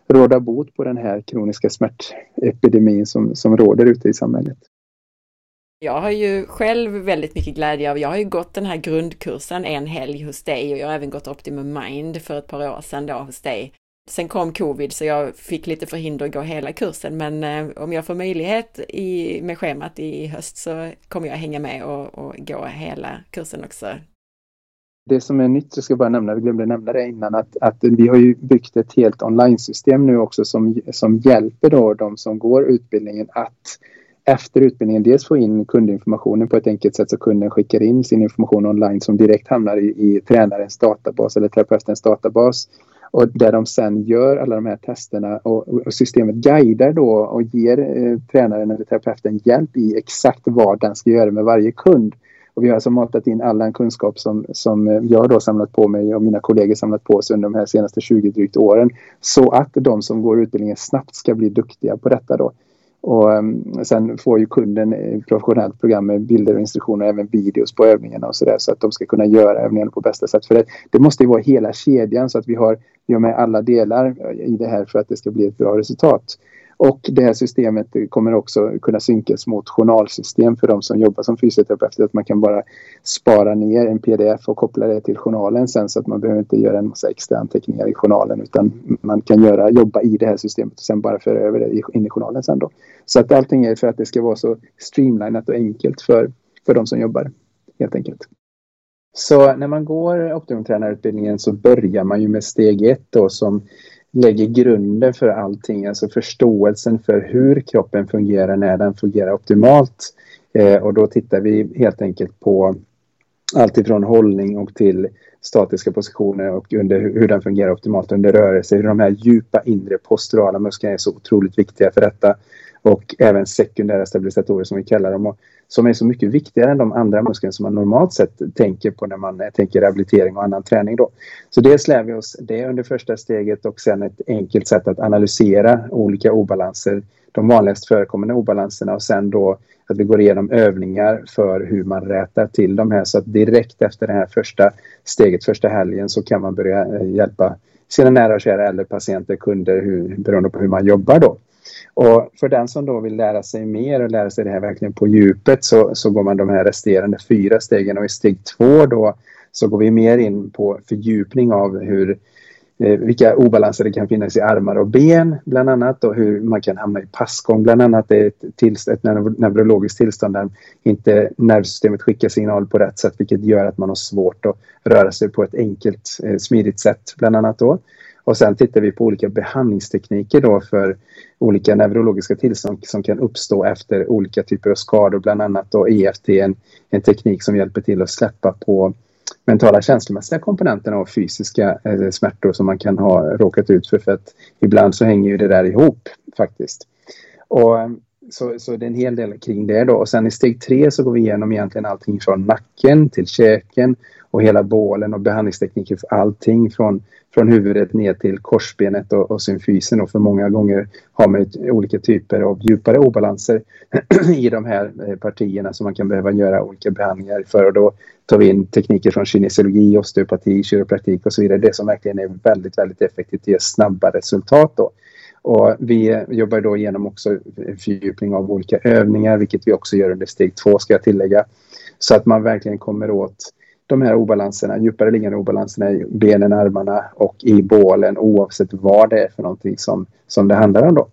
råda bot på den här kroniska smärtepidemin som, som råder ute i samhället. Jag har ju själv väldigt mycket glädje av, jag har ju gått den här grundkursen en helg hos dig och jag har även gått Optimum Mind för ett par år sedan då hos dig. Sen kom covid så jag fick lite förhinder att gå hela kursen men eh, om jag får möjlighet i, med schemat i höst så kommer jag hänga med och, och gå hela kursen också. Det som är nytt, jag ska bara nämna, vi glömde nämna det innan, att, att vi har ju byggt ett helt online-system nu också som, som hjälper då de som går utbildningen att efter utbildningen dels få in kundinformationen på ett enkelt sätt så kunden skickar in sin information online som direkt hamnar i, i tränarens databas eller terapeutens databas. Och där de sen gör alla de här testerna och, och systemet guidar då och ger eh, tränaren eller terapeuten hjälp i exakt vad den ska göra med varje kund. Och vi har alltså matat in all den kunskap som, som eh, jag då samlat på mig och mina kollegor samlat på sig under de här senaste 20 drygt åren. Så att de som går utbildningen snabbt ska bli duktiga på detta då. Och ehm, sen får ju kunden i professionellt program med bilder och instruktioner och även videos på övningarna och sådär så att de ska kunna göra övningarna på bästa sätt. För det, det måste ju vara hela kedjan så att vi har, vi har med alla delar eh, i det här för att det ska bli ett bra resultat. Och det här systemet kommer också kunna synkas mot journalsystem för de som jobbar som fysioterapeuter. Att man kan bara spara ner en pdf och koppla det till journalen sen så att man behöver inte göra en massa extra anteckningar i journalen utan man kan göra, jobba i det här systemet och sen bara föra över det in i journalen sen då. Så att allting är för att det ska vara så streamlinat och enkelt för, för de som jobbar helt enkelt. Så när man går optimumtränarutbildningen så börjar man ju med steg ett då som lägger grunden för allting, alltså förståelsen för hur kroppen fungerar när den fungerar optimalt. Eh, och då tittar vi helt enkelt på allt ifrån hållning och till statiska positioner och under hur den fungerar optimalt under rörelse. Hur de här djupa inre posturala musklerna är så otroligt viktiga för detta och även sekundära stabilisatorer som vi kallar dem. Och som är så mycket viktigare än de andra musklerna som man normalt sett tänker på när man tänker rehabilitering och annan träning. Då. Så dels lär vi oss det under första steget och sen ett enkelt sätt att analysera olika obalanser, de vanligast förekommande obalanserna och sen då att vi går igenom övningar för hur man rätar till de här så att direkt efter det här första steget, första helgen så kan man börja hjälpa sina nära och kära eller patienter, kunder, hur, beroende på hur man jobbar då. Och för den som då vill lära sig mer och lära sig det här verkligen på djupet så, så går man de här resterande fyra stegen och i steg två då så går vi mer in på fördjupning av hur eh, vilka obalanser det kan finnas i armar och ben bland annat och hur man kan hamna i passgång bland annat. Det är ett, tillst ett neurologiskt tillstånd där inte nervsystemet skickar signal på rätt sätt vilket gör att man har svårt att röra sig på ett enkelt eh, smidigt sätt bland annat då. Och sen tittar vi på olika behandlingstekniker då för olika neurologiska tillstånd som kan uppstå efter olika typer av skador, bland annat då EFT, en, en teknik som hjälper till att släppa på mentala känslomässiga komponenterna och fysiska eh, smärtor som man kan ha råkat ut för. För att ibland så hänger ju det där ihop faktiskt. Och, så, så det är en hel del kring det då. Och sen i steg tre så går vi igenom egentligen allting från nacken till käken och hela bålen och behandlingstekniker för allting från, från huvudet ner till korsbenet och, och symfysen. Och för många gånger har man olika typer av djupare obalanser i de här eh, partierna som man kan behöva göra olika behandlingar för. Och då tar vi in tekniker från kinesiologi, osteopati, kiropraktik och så vidare. Det som verkligen är väldigt, väldigt effektivt ger snabba resultat då. Och vi jobbar då igenom också fördjupning av olika övningar, vilket vi också gör under steg två ska jag tillägga. Så att man verkligen kommer åt de här obalanserna, djupare liggande obalanserna i benen, armarna och i bålen oavsett vad det är för någonting som, som det handlar om då.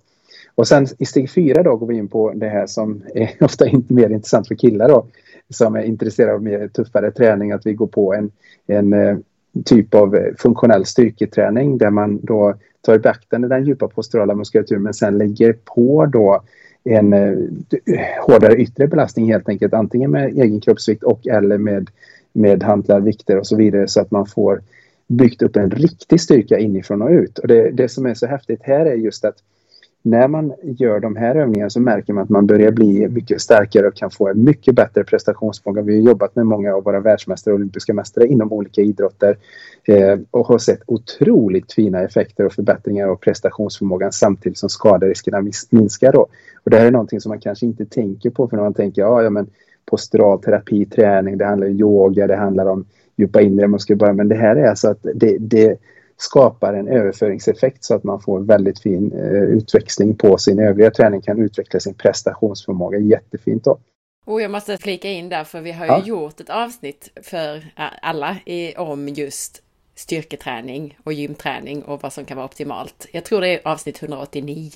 Och sen i steg fyra då går vi in på det här som är ofta inte mer intressant för killar då, som är intresserade av mer tuffare träning, att vi går på en, en eh, typ av eh, funktionell styrketräning där man då tar i beaktande den djupa posturala muskulaturen men sen lägger på då en eh, hårdare yttre belastning helt enkelt antingen med egen kroppsvikt och eller med med hantlar, vikter och så vidare så att man får byggt upp en riktig styrka inifrån och ut. Och det, det som är så häftigt här är just att när man gör de här övningarna så märker man att man börjar bli mycket starkare och kan få en mycket bättre prestationsförmåga. Vi har jobbat med många av våra världsmästare och olympiska mästare inom olika idrotter eh, och har sett otroligt fina effekter och förbättringar av prestationsförmågan samtidigt som skaderiskerna minskar. Då. Och det här är någonting som man kanske inte tänker på för när man tänker ja, ja men postural terapi, träning, det handlar om yoga, det handlar om djupa inre muskler. Men det här är alltså att det, det skapar en överföringseffekt så att man får väldigt fin eh, utväxling på sin övriga träning, kan utveckla sin prestationsförmåga jättefint då. Och jag måste flika in där, för vi har ju ja. gjort ett avsnitt för alla i, om just styrketräning och gymträning och vad som kan vara optimalt. Jag tror det är avsnitt 189.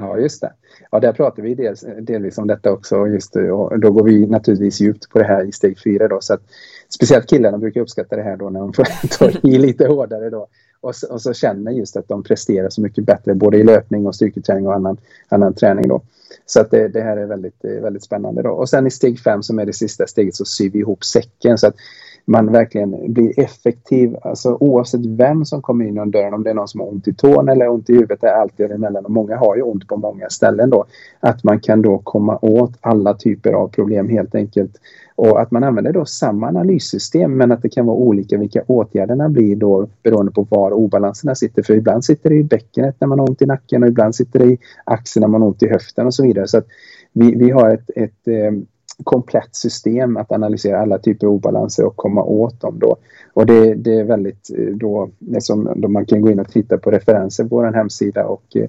Ja, just det. Ja, där pratar vi dels, delvis om detta också. Just, och då går vi naturligtvis djupt på det här i steg fyra. Då, så att, speciellt killarna brukar uppskatta det här då när de får ta i lite hårdare. Då. Och, så, och så känner just att de presterar så mycket bättre både i löpning och styrketräning och annan, annan träning. Då. Så att det, det här är väldigt, väldigt spännande. Då. Och sen i steg fem som är det sista steget så syr vi ihop säcken. Så att man verkligen blir effektiv. Alltså oavsett vem som kommer in genom dörren, om det är någon som har ont i tån eller ont i huvudet, det är alltid emellan och många har ju ont på många ställen då. Att man kan då komma åt alla typer av problem helt enkelt. Och att man använder då samma analyssystem men att det kan vara olika vilka åtgärderna blir då beroende på var obalanserna sitter. För ibland sitter det i bäckenet när man har ont i nacken och ibland sitter det i axeln när man har ont i höften och så vidare. Så att vi, vi har ett, ett eh, komplett system att analysera alla typer av obalanser och komma åt dem då. Och det, det är väldigt eh, då, som då man kan gå in och titta på referenser på vår hemsida och eh,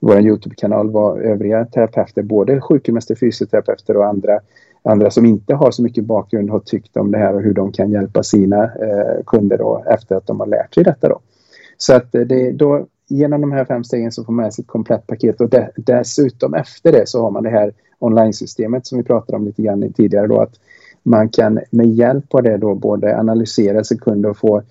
vår Youtube-kanal vad övriga terapeuter, både sjukgymnaster, fysioterapeuter och andra andra som inte har så mycket bakgrund har tyckt om det här och hur de kan hjälpa sina eh, kunder då, efter att de har lärt sig detta. Då. Så att eh, det, då, genom de här fem stegen så får man med sig ett komplett paket och de, dessutom efter det så har man det här online-systemet som vi pratade om lite grann tidigare då att man kan med hjälp av det då både analysera sekunder och få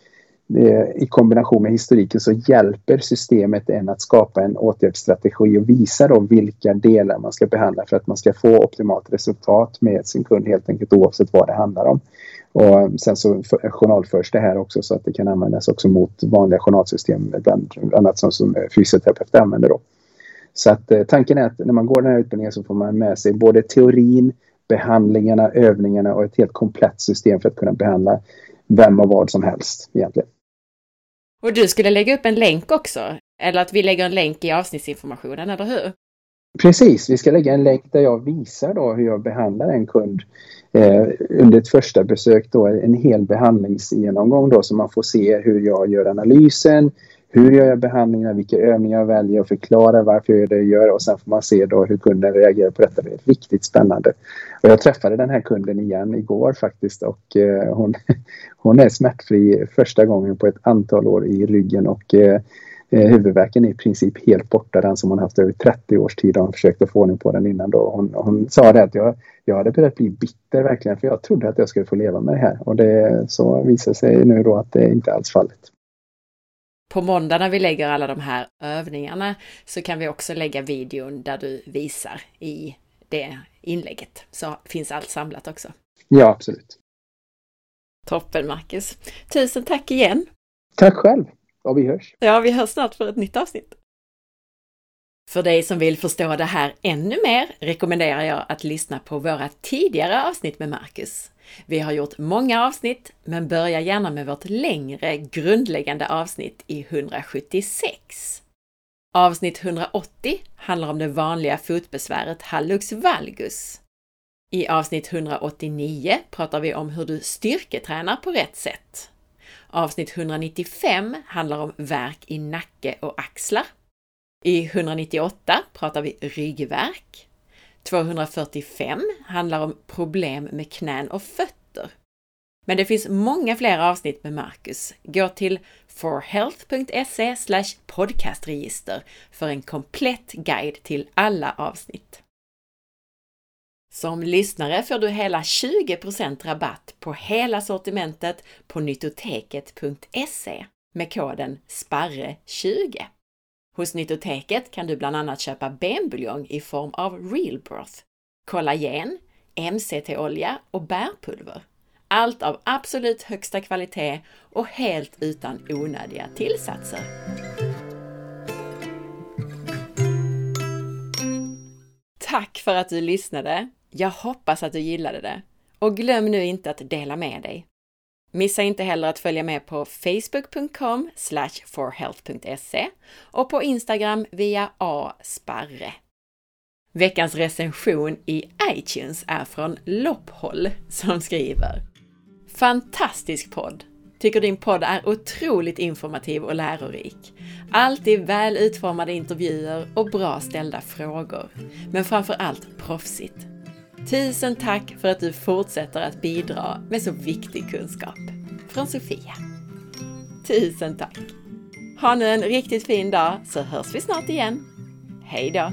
eh, i kombination med historiken så hjälper systemet en att skapa en åtgärdsstrategi och visa då vilka delar man ska behandla för att man ska få optimalt resultat med sin kund helt enkelt oavsett vad det handlar om. Och eh, sen så journalförs det här också så att det kan användas också mot vanliga journalsystem, bland annat som, som eh, fysioterapeuter använder. Då. Så att eh, tanken är att när man går den här utbildningen så får man med sig både teorin, behandlingarna, övningarna och ett helt komplett system för att kunna behandla vem och vad som helst egentligen. Och du skulle lägga upp en länk också? Eller att vi lägger en länk i avsnittsinformationen, eller hur? Precis, vi ska lägga en länk där jag visar då hur jag behandlar en kund eh, under ett första besök. Då, en hel behandlingsgenomgång då så man får se hur jag gör analysen, hur jag gör behandlingarna, vilka övningar jag väljer och förklarar varför jag gör det jag gör och sen får man se då hur kunden reagerar på detta. Det är riktigt spännande. Och jag träffade den här kunden igen igår faktiskt och eh, hon, hon är smärtfri första gången på ett antal år i ryggen och eh, huvudvärken är i princip helt borta, den som hon haft över 30 års tid. Hon försökte få ordning på den innan då. Hon, hon sa det att jag, jag hade börjat bli bitter verkligen för jag trodde att jag skulle få leva med det här och det så visar sig nu då att det inte alls fallet. På måndag när vi lägger alla de här övningarna så kan vi också lägga videon där du visar i det inlägget. Så finns allt samlat också. Ja, absolut. Toppen Marcus! Tusen tack igen! Tack själv! Och vi hörs! Ja, vi hörs snart för ett nytt avsnitt. För dig som vill förstå det här ännu mer rekommenderar jag att lyssna på våra tidigare avsnitt med Marcus. Vi har gjort många avsnitt, men börja gärna med vårt längre grundläggande avsnitt i 176. Avsnitt 180 handlar om det vanliga fotbesväret hallux valgus. I avsnitt 189 pratar vi om hur du styrketränar på rätt sätt. Avsnitt 195 handlar om värk i nacke och axlar. I 198 pratar vi ryggvärk. 245 handlar om problem med knän och fötter. Men det finns många fler avsnitt med Marcus. Gå till forhealth.se podcastregister för en komplett guide till alla avsnitt. Som lyssnare får du hela 20% rabatt på hela sortimentet på nyttoteket.se med koden SPARRE20. Hos Nyttoteket kan du bland annat köpa benbuljong i form av Real Broth, kollagen, MCT-olja och bärpulver. Allt av absolut högsta kvalitet och helt utan onödiga tillsatser. Tack för att du lyssnade! Jag hoppas att du gillade det. Och glöm nu inte att dela med dig. Missa inte heller att följa med på facebook.com forhealth.se och på Instagram via asparre. Veckans recension i iTunes är från Lopphåll som skriver Fantastisk podd! Tycker din podd är otroligt informativ och lärorik. Alltid väl utformade intervjuer och bra ställda frågor. Men framför allt proffsigt. Tusen tack för att du fortsätter att bidra med så viktig kunskap. Från Sofia. Tusen tack! Ha nu en riktigt fin dag så hörs vi snart igen. Hej då!